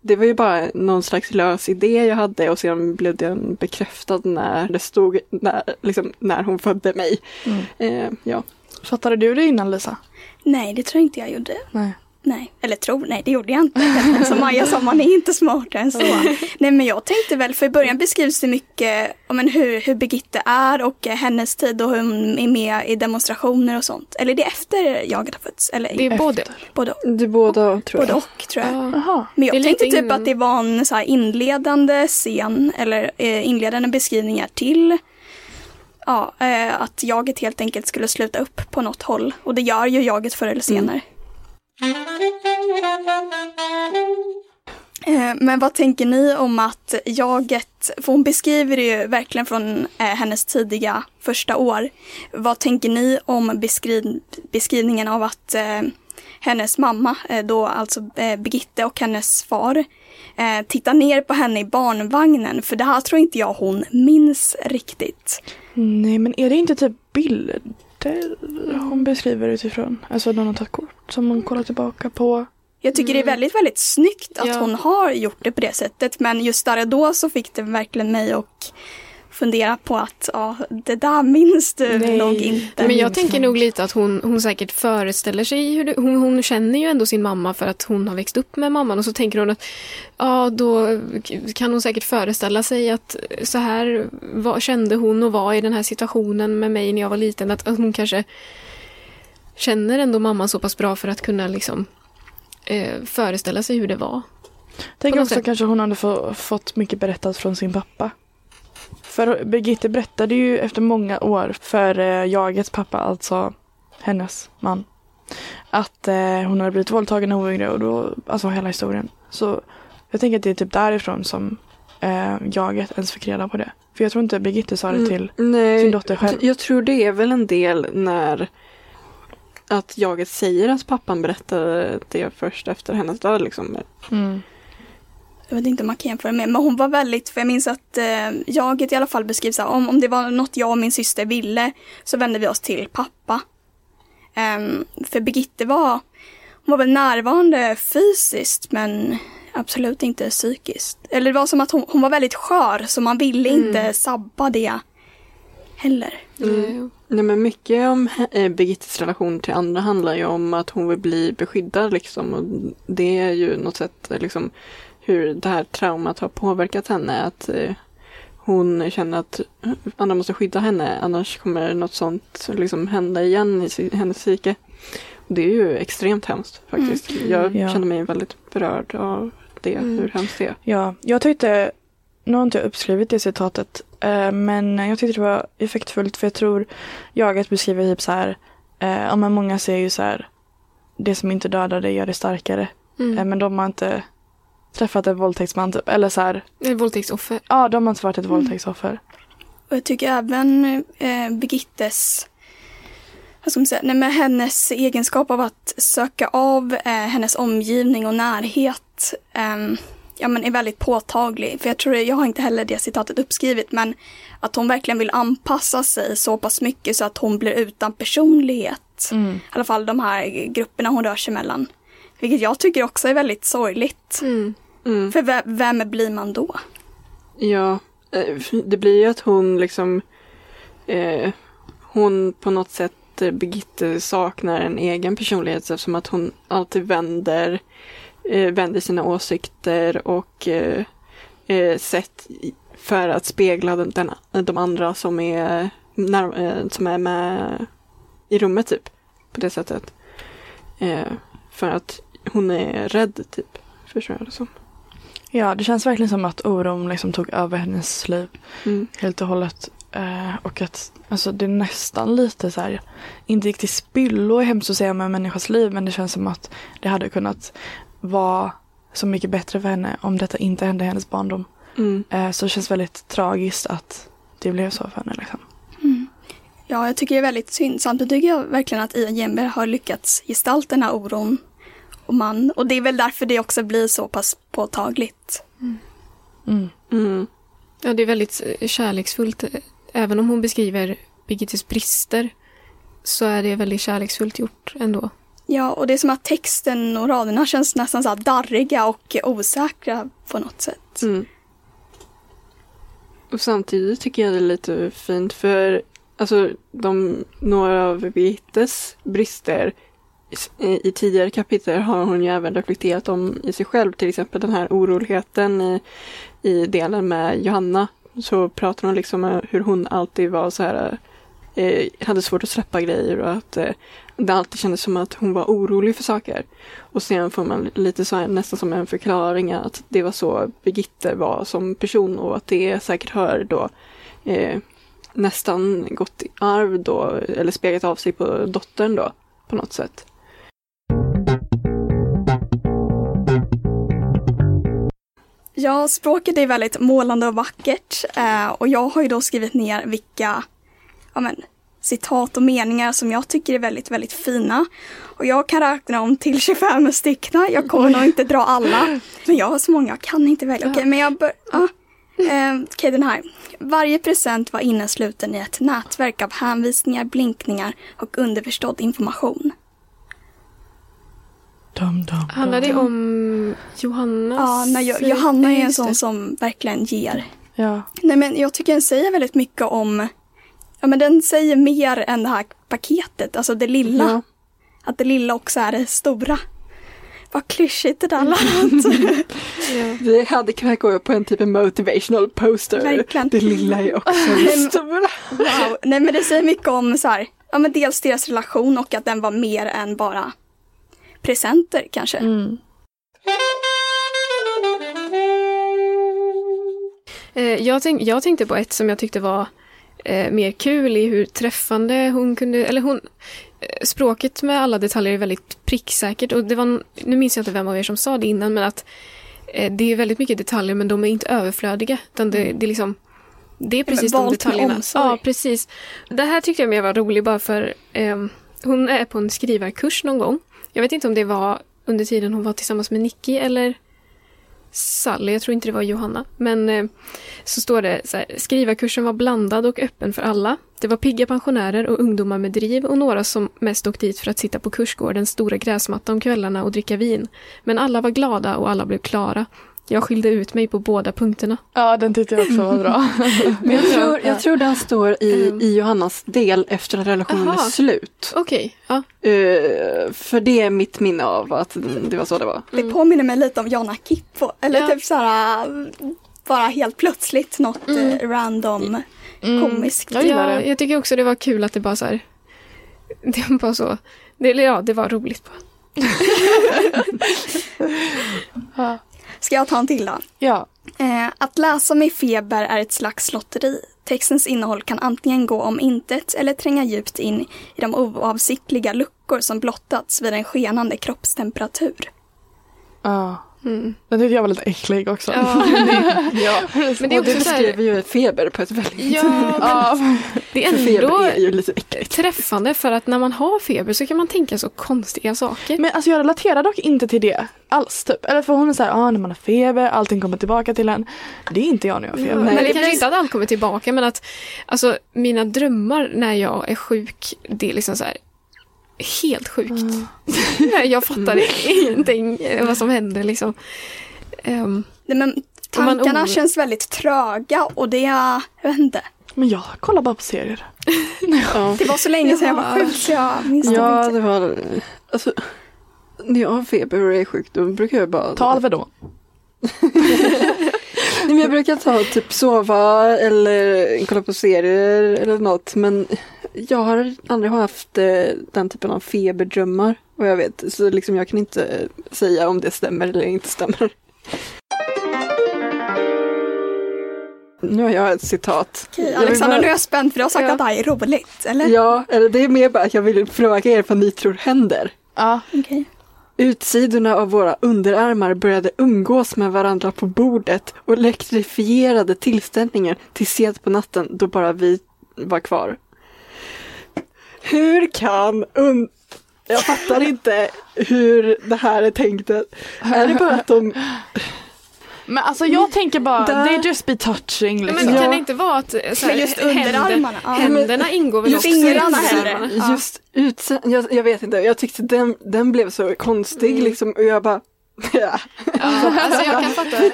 S3: det var ju bara någon slags lös idé jag hade och sen blev den bekräftad när det stod när, liksom, när hon födde mig.
S2: Mm.
S3: Eh, ja.
S2: fattade du det innan Lisa?
S1: Nej, det tror jag inte jag gjorde.
S2: Nej.
S1: Nej, eller tror, nej det gjorde jag inte. Som Maja sa, man är inte smartare än så. nej men jag tänkte väl, för i början beskrivs det mycket om men hur, hur Birgitte är och eh, hennes tid och hur hon är med i demonstrationer och sånt. Eller är det efter jaget har fötts? Eller
S4: Det är både.
S1: både,
S3: Det båda tror
S1: både
S3: jag.
S1: och tror jag. Men
S4: Det är
S1: jag tänkte typ
S4: innan-
S1: att det var en så här inledande scen eller eh, inledande beskrivningar till ja, eh, att jaget helt enkelt skulle sluta upp på något håll. Och det gör ju jaget förr eller senare. Eh, Eh, men vad tänker ni om att jaget, för hon beskriver det ju verkligen från eh, hennes tidiga första år. Vad tänker ni om beskriv, beskrivningen av att eh, hennes mamma, då alltså Birgitte och hennes far, tittar ner på henne i barnvagnen? För det här tror inte jag hon minns riktigt.
S2: Nej men är det inte typ bilder hon beskriver utifrån? Alltså någon har tagit kort som hon kollar tillbaka på.
S1: Jag tycker det är väldigt, väldigt snyggt att
S4: Ja.
S1: hon har gjort det på det sättet. Men just där och då så fick det verkligen mig att fundera på att ja, det där minns du
S2: Nej.
S1: nog inte.
S4: Men jag
S2: minns
S4: tänker
S2: man.
S4: nog lite att hon, hon säkert föreställer sig hur det, hon, hon känner ju ändå sin mamma för att hon har växt upp med mamman och så tänker hon att ja, då kan hon säkert föreställa sig att så här var, kände hon och var i den här situationen med mig när jag var liten. Att, att hon kanske känner ändå mamman så pass bra för att kunna liksom eh, föreställa sig hur det var.
S2: Tänk också
S4: sätt.
S2: kanske hon hade få, fått mycket berättat från sin pappa. För Birgitte berättade ju efter många år för eh, jagets pappa, alltså hennes man, att eh, hon hade blivit våldtagen när hon var yngre och då, alltså hela historien. Så jag tänker att det är typ därifrån som eh, jaget ens fick reda på det. För jag tror inte Birgitte sa det till
S3: Mm, Nej,
S2: sin dotter själv.
S3: Jag tror det är väl en del när att jaget säger att pappan berättade det först efter hennes död. Liksom.
S2: Mm.
S1: Jag vet inte om man kan jämföra med, men hon var väldigt, för jag minns att eh, jaget i alla fall beskrivs så här, om, om det var något jag och min syster ville så vände vi oss till pappa. Ehm, för Birgitte var, hon var väl närvarande fysiskt men absolut inte psykiskt. Eller det var som att hon, hon var väldigt skör så man ville inte sabba det heller.
S3: Mm. Nej, men mycket om eh, Birgittes relation till andra handlar ju om att hon vill bli beskyddad liksom. Och det är ju något sätt eh, liksom hur det här traumat har påverkat henne. Att eh, hon känner att andra måste skydda henne annars kommer något sånt liksom hända igen i hennes psyke. Och det är ju extremt hemskt faktiskt. Jag
S2: Ja.
S3: känner mig väldigt berörd av det,
S4: Mm.
S3: hur hemskt det är.
S2: Ja, jag tyckte, nu har inte jag uppskrivit det citatet, men jag tyckte det var effektfullt för jag tror jaget beskriver typ så här, eh, ja men många säger ju så här, det som inte dödar dig gör det starkare.
S4: Mm.
S2: Eh, men de har inte träffat en våldtäktsman typ, eller så här,
S4: Ett våldtäktsoffer.
S2: ja de har inte varit ett våldtäktsoffer.
S1: Och jag tycker även eh, Birgittes, vad ska man säga, nej, men hennes egenskap av att söka av eh, hennes omgivning och närhet ehm, ja, men är väldigt påtaglig. För jag tror, jag har inte heller det citatet uppskrivet, men att hon verkligen vill anpassa sig så pass mycket så att hon blir utan personlighet.
S2: Mm.
S1: I alla fall de här grupperna hon rör sig mellan. Vilket jag tycker också är väldigt sorgligt.
S4: Mm.
S3: Mm.
S1: För ve- vem blir man då?
S3: Ja, eh, det blir ju att hon liksom eh, hon på något sätt eh, Birgitte saknar en egen personlighet eftersom att hon alltid vänder eh, vänder sina åsikter och eh, eh, sätt för att spegla den, den, de andra som är, när, eh, som är med i rummet typ. På det sättet. Eh, för att hon är rädd typ. Förstår jag det som.
S2: Ja, det känns verkligen som att oron liksom tog över hennes liv
S3: Mm.
S2: helt och hållet. Eh, och att alltså, det är nästan lite så här, inte gick till spillo är hemskt att säga med en människas liv, men det känns som att det hade kunnat vara så mycket bättre för henne om detta inte hände i hennes barndom.
S3: Mm.
S2: Eh, så det känns väldigt tragiskt att det blev så för henne. Liksom.
S1: Ja, jag tycker det är väldigt synd. Samtidigt tycker jag verkligen att Ian Jenberg har lyckats gestalta den här oron och man. Och det är väl därför det också blir så pass påtagligt.
S2: Mm.
S3: Mm.
S4: Ja, det är väldigt eh, kärleksfullt. Även om hon beskriver Birgittes brister så är det väldigt kärleksfullt gjort ändå.
S1: Ja, och det är som att texten och raderna känns nästan så här darriga och osäkra på något sätt.
S3: Mm. Och samtidigt tycker jag det är lite fint för alltså de, några av Birgittes brister i, i tidigare kapitel har hon ju även reflekterat om i sig själv. Till exempel den här oroligheten i, i delen med Johanna. Så pratar hon liksom om hur hon alltid var så här eh, hade svårt att släppa grejer och att eh, det alltid kändes som att hon var orolig för saker. Och sen får man lite så här, nästan som en förklaring att det var så Birgitte var som person och att det säkert hör då eh, nästan gått i arv då eller speglat av sig på dottern då på något sätt.
S1: Ja, språket är väldigt målande och vackert. Eh, och jag har ju då skrivit ner vilka ja, men, citat och meningar som jag tycker är väldigt, väldigt fina. Och jag kan räkna om till 25 stycken. Jag kommer nog inte dra alla. Men jag har så många, jag kan inte välja. Okej, men jag bör... Ja. Eh, Okej, den här. Varje present var innesluten i ett nätverk av hänvisningar, blinkningar och underförstådd information.
S2: Dum, dum,
S4: Handlar det om Johannas?
S1: Ja, när jo- Johanna är en sån som verkligen ger.
S2: Ja.
S1: Nej men jag tycker den säger väldigt mycket om, ja men den säger mer än det här paketet, alltså det lilla.
S3: Ja.
S1: Att det lilla också är det stora. Vad klyschigt det där lät.
S4: Ja.
S3: Vi hade kunnat gå på en typ av motivational poster.
S1: Verkligen.
S3: Det lilla är också det stora.
S1: wow. Nej men det säger mycket om så här, ja men dels deras relation och att den var mer än bara presenter kanske.
S2: Mm.
S4: Eh, jag, tänk, jag tänkte på ett som jag tyckte var eh, mer kul i hur träffande hon kunde, eller hon, eh, språket med alla detaljer är väldigt pricksäkert och det var, nu minns jag inte vem av er som sa det innan, men att eh, det är väldigt mycket detaljer men de är inte överflödiga, utan det, det är liksom det är precis de
S1: valt med
S4: detaljerna. Ja, precis. Det här tyckte jag mer var roligt bara för ehm, hon är på en skrivarkurs någon gång. Jag vet inte om det var under tiden hon var tillsammans med Nicky eller Sally, jag tror inte det var Johanna. Men eh, så står det så här, skrivarkursen var blandad och öppen för alla. Det var pigga pensionärer och ungdomar med driv och några som mest åkte dit för att sitta på kursgårdens stora gräsmatta om kvällarna och dricka vin. Men alla var glada och alla blev klara. Jag skilde ut mig på båda punkterna.
S2: ja, den tyckte jag också var bra.
S3: Men jag tror, jag tror den står i,
S4: Mm.
S3: i Johannas del efter att relationen är
S4: Aha.
S3: slut.
S4: Okej, ja.
S3: Eh, för det är mitt minne av att det var så det var.
S1: Det påminner mig lite om Jonna Kippo. Eller
S4: Ja.
S1: typ så här, bara helt plötsligt något
S4: Mm.
S1: eh, random
S2: Mm.
S1: komiskt.
S2: Jag gillar
S4: ja,
S2: det.
S4: jag tycker också det var kul att det bara så här, Det var bara så. Det, ja, det var roligt bara.
S2: Ja.
S1: Ska jag ta en till då?
S2: ja.
S1: Eh, att läsa med feber är ett slags lotteri. Textens innehåll kan antingen gå om intet eller tränga djupt in i de oavsiktliga luckor som blottats vid en skenande kroppstemperatur.
S2: Ja.
S4: Mm.
S2: Den tyckte jag var lite äcklig också.
S4: Ja,
S3: Ja,
S4: men det är
S3: och det
S4: också så här,
S3: beskriver ju feber på ett väldigt...
S4: ja, men
S2: Ja,
S4: det är
S3: För feber
S4: ändå
S3: är ju lite äckligt.
S4: träffande för att när man har feber så kan man tänka så konstiga saker.
S2: Men alltså jag relaterar dock inte till det alls typ. Eller för hon är såhär, ah, när man har feber, allting kommer tillbaka till en. Det är inte jag när jag har feber.
S4: men det
S1: det
S4: kanske
S1: blir-
S4: inte att allt kommer tillbaka men att alltså, mina drömmar när jag är sjuk, det är liksom så här helt sjukt. jag fattar ingenting eh, vad som händer liksom.
S1: Nej, men
S4: man
S1: tankarna
S4: oro-
S1: känns väldigt tröga och det, jag vet inte.
S2: Men jag kollar bara på serier.
S3: Ja.
S1: Det var så länge sedan jag var
S4: Ja.
S1: sjuk så jag minns
S3: Ja,
S1: inte.
S3: det var... Alltså, när jag har feber och är sjuk då brukar jag bara...
S2: Ta Alvedon.
S3: Nej, men jag brukar ta typ sova eller kolla på serier eller något. Men jag har aldrig haft eh, den typen av feberdrömmar. Och jag vet, så liksom jag kan inte säga om det stämmer eller inte stämmer. Nu har jag ett citat.
S1: Okej, Alexandra,
S3: bara-
S1: nu är jag spänd för du har sagt
S4: Ja.
S1: att det här är roligt, eller?
S3: Ja, eller det är mer bara att jag vill fråga er vad ni tror händer.
S2: Ja.
S1: Okej.
S3: Utsidorna av våra underarmar började umgås med varandra på bordet och elektrifierade tillställningen till sent på natten då bara vi var kvar. Hur kan un... Jag fattar inte hur det här är tänkt. Är det bara att de...
S2: Men alltså jag tänker bara,
S3: Där-
S2: they just be touching
S4: men
S2: liksom.
S3: Ja.
S4: kan det inte vara att eh, så här,
S1: Men just
S4: händer-
S1: underarmarna. Ja.
S4: Händerna ingår väl
S1: Just
S4: också i.
S1: Ja.
S3: Just utse... jag, jag vet inte, jag tyckte den, den blev så konstig
S4: Mm.
S3: liksom och jag bara... Ja.
S4: Ja, alltså jag kan fatta.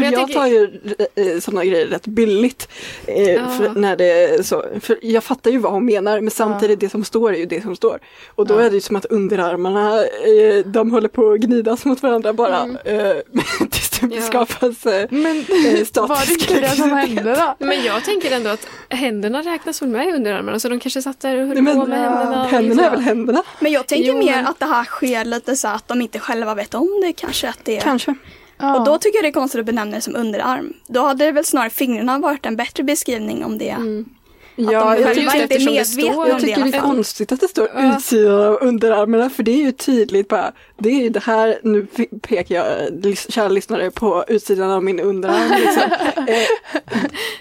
S3: För jag,
S4: jag tänker-
S3: tar ju eh, sådana grejer rätt billigt. Eh,
S4: Ja.
S3: för när det är så, för jag fattar ju vad hon menar men samtidigt det som står är ju det som står. Och då
S2: Ja.
S3: är det ju som att underarmarna eh, de håller på att gnidas mot varandra bara.
S4: Mm.
S3: Eh, tills det
S4: Ja.
S3: skapas eh,
S2: Men
S3: eh,
S2: var det inte det som hände då?
S4: Men jag tänker ändå att händerna räknas väl med i underarmarna så de kanske satt där och höll
S3: men-
S4: på med händerna.
S3: Händerna är väl händerna?
S1: Men jag tänker
S4: Jo,
S1: mer
S4: men-
S1: att det här sker lite så att de inte själva vet om det kanske. Att det är...
S3: Kanske.
S2: Ja.
S1: Och då tycker jag det är konstigt att benämna det som underarm. Då hade det väl snarare fingrarna varit en bättre beskrivning om det.
S4: Mm.
S1: Att
S3: Ja,
S1: de
S3: jag,
S4: just
S1: inte
S4: det står-
S1: om
S3: jag tycker det är konstigt att det står utsidan av underarmarna för det är ju tydligt bara. Det är ju det här, nu pekar jag lys- kära lyssnare på utsidan av min underarm. Liksom. eh,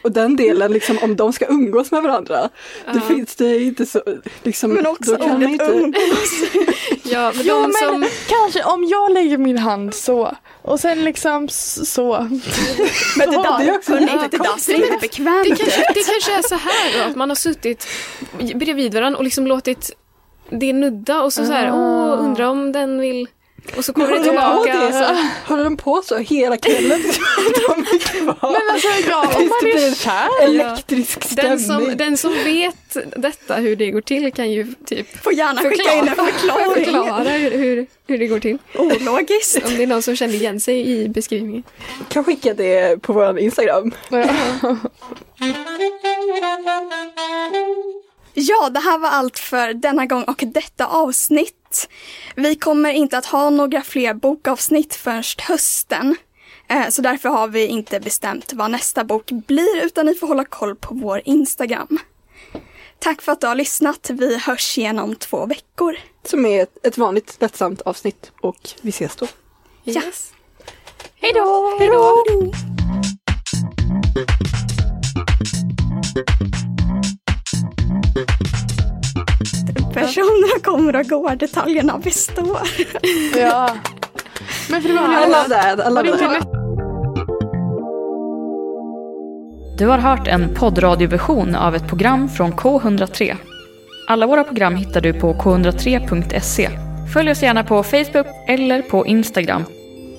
S3: och den delen, liksom, om de ska umgås med varandra, det
S4: Ja.
S3: finns det inte så, liksom,
S1: Men också
S3: då
S1: ordet
S3: inte,
S1: umgås.
S4: Ja, men
S2: Jo
S4: de
S2: men
S4: som...
S2: kanske om jag lägger min hand så och sen liksom så.
S1: Men det
S2: Ja,
S1: där,
S3: det är också
S1: hörni,
S3: lite
S1: det där ser
S3: konstigt.
S1: inte bekvämt
S4: Det kanske, det kanske är så här då, att man har suttit bredvid varandra och liksom låtit det nudda och så, så här,
S2: Ah.
S4: Undrar om den vill... Och så kommer det
S3: håller de på
S4: tillbaka.
S3: det
S4: Så,
S3: så, håller de på så hela kvällen? de är kvar.
S2: Men alltså ja, om man
S3: Det
S2: är
S3: blir
S2: kär.
S3: Elektrisk stämning.
S4: den, som, den som vet detta, hur det går till, kan ju typ
S1: Får gärna skicka in en förklaring.
S4: förklara hur, hur, hur det går till.
S1: Ologiskt.
S4: Om det är någon som känner igen sig i beskrivningen.
S3: kan skicka det på vår Instagram.
S1: Ja, det här var allt för denna gång och detta avsnitt. Vi kommer inte att ha några fler bokavsnitt först hösten. Eh, Så därför har vi inte bestämt vad nästa bok blir utan ni får hålla koll på vår Instagram. Tack för att du har lyssnat. Vi hörs igen om två veckor.
S3: Som är ett, ett vanligt lättsamt avsnitt och vi ses då.
S4: Yes.
S1: Hej då! Hej då! Personerna kommer och går, detaljerna består.
S2: Ja. Men för det var
S3: I love that, I love.
S5: Du har hört en poddradioversion av ett program från K103. Alla våra program hittar du på k103.se. Följ oss gärna på Facebook eller på Instagram.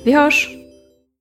S5: Vi hörs!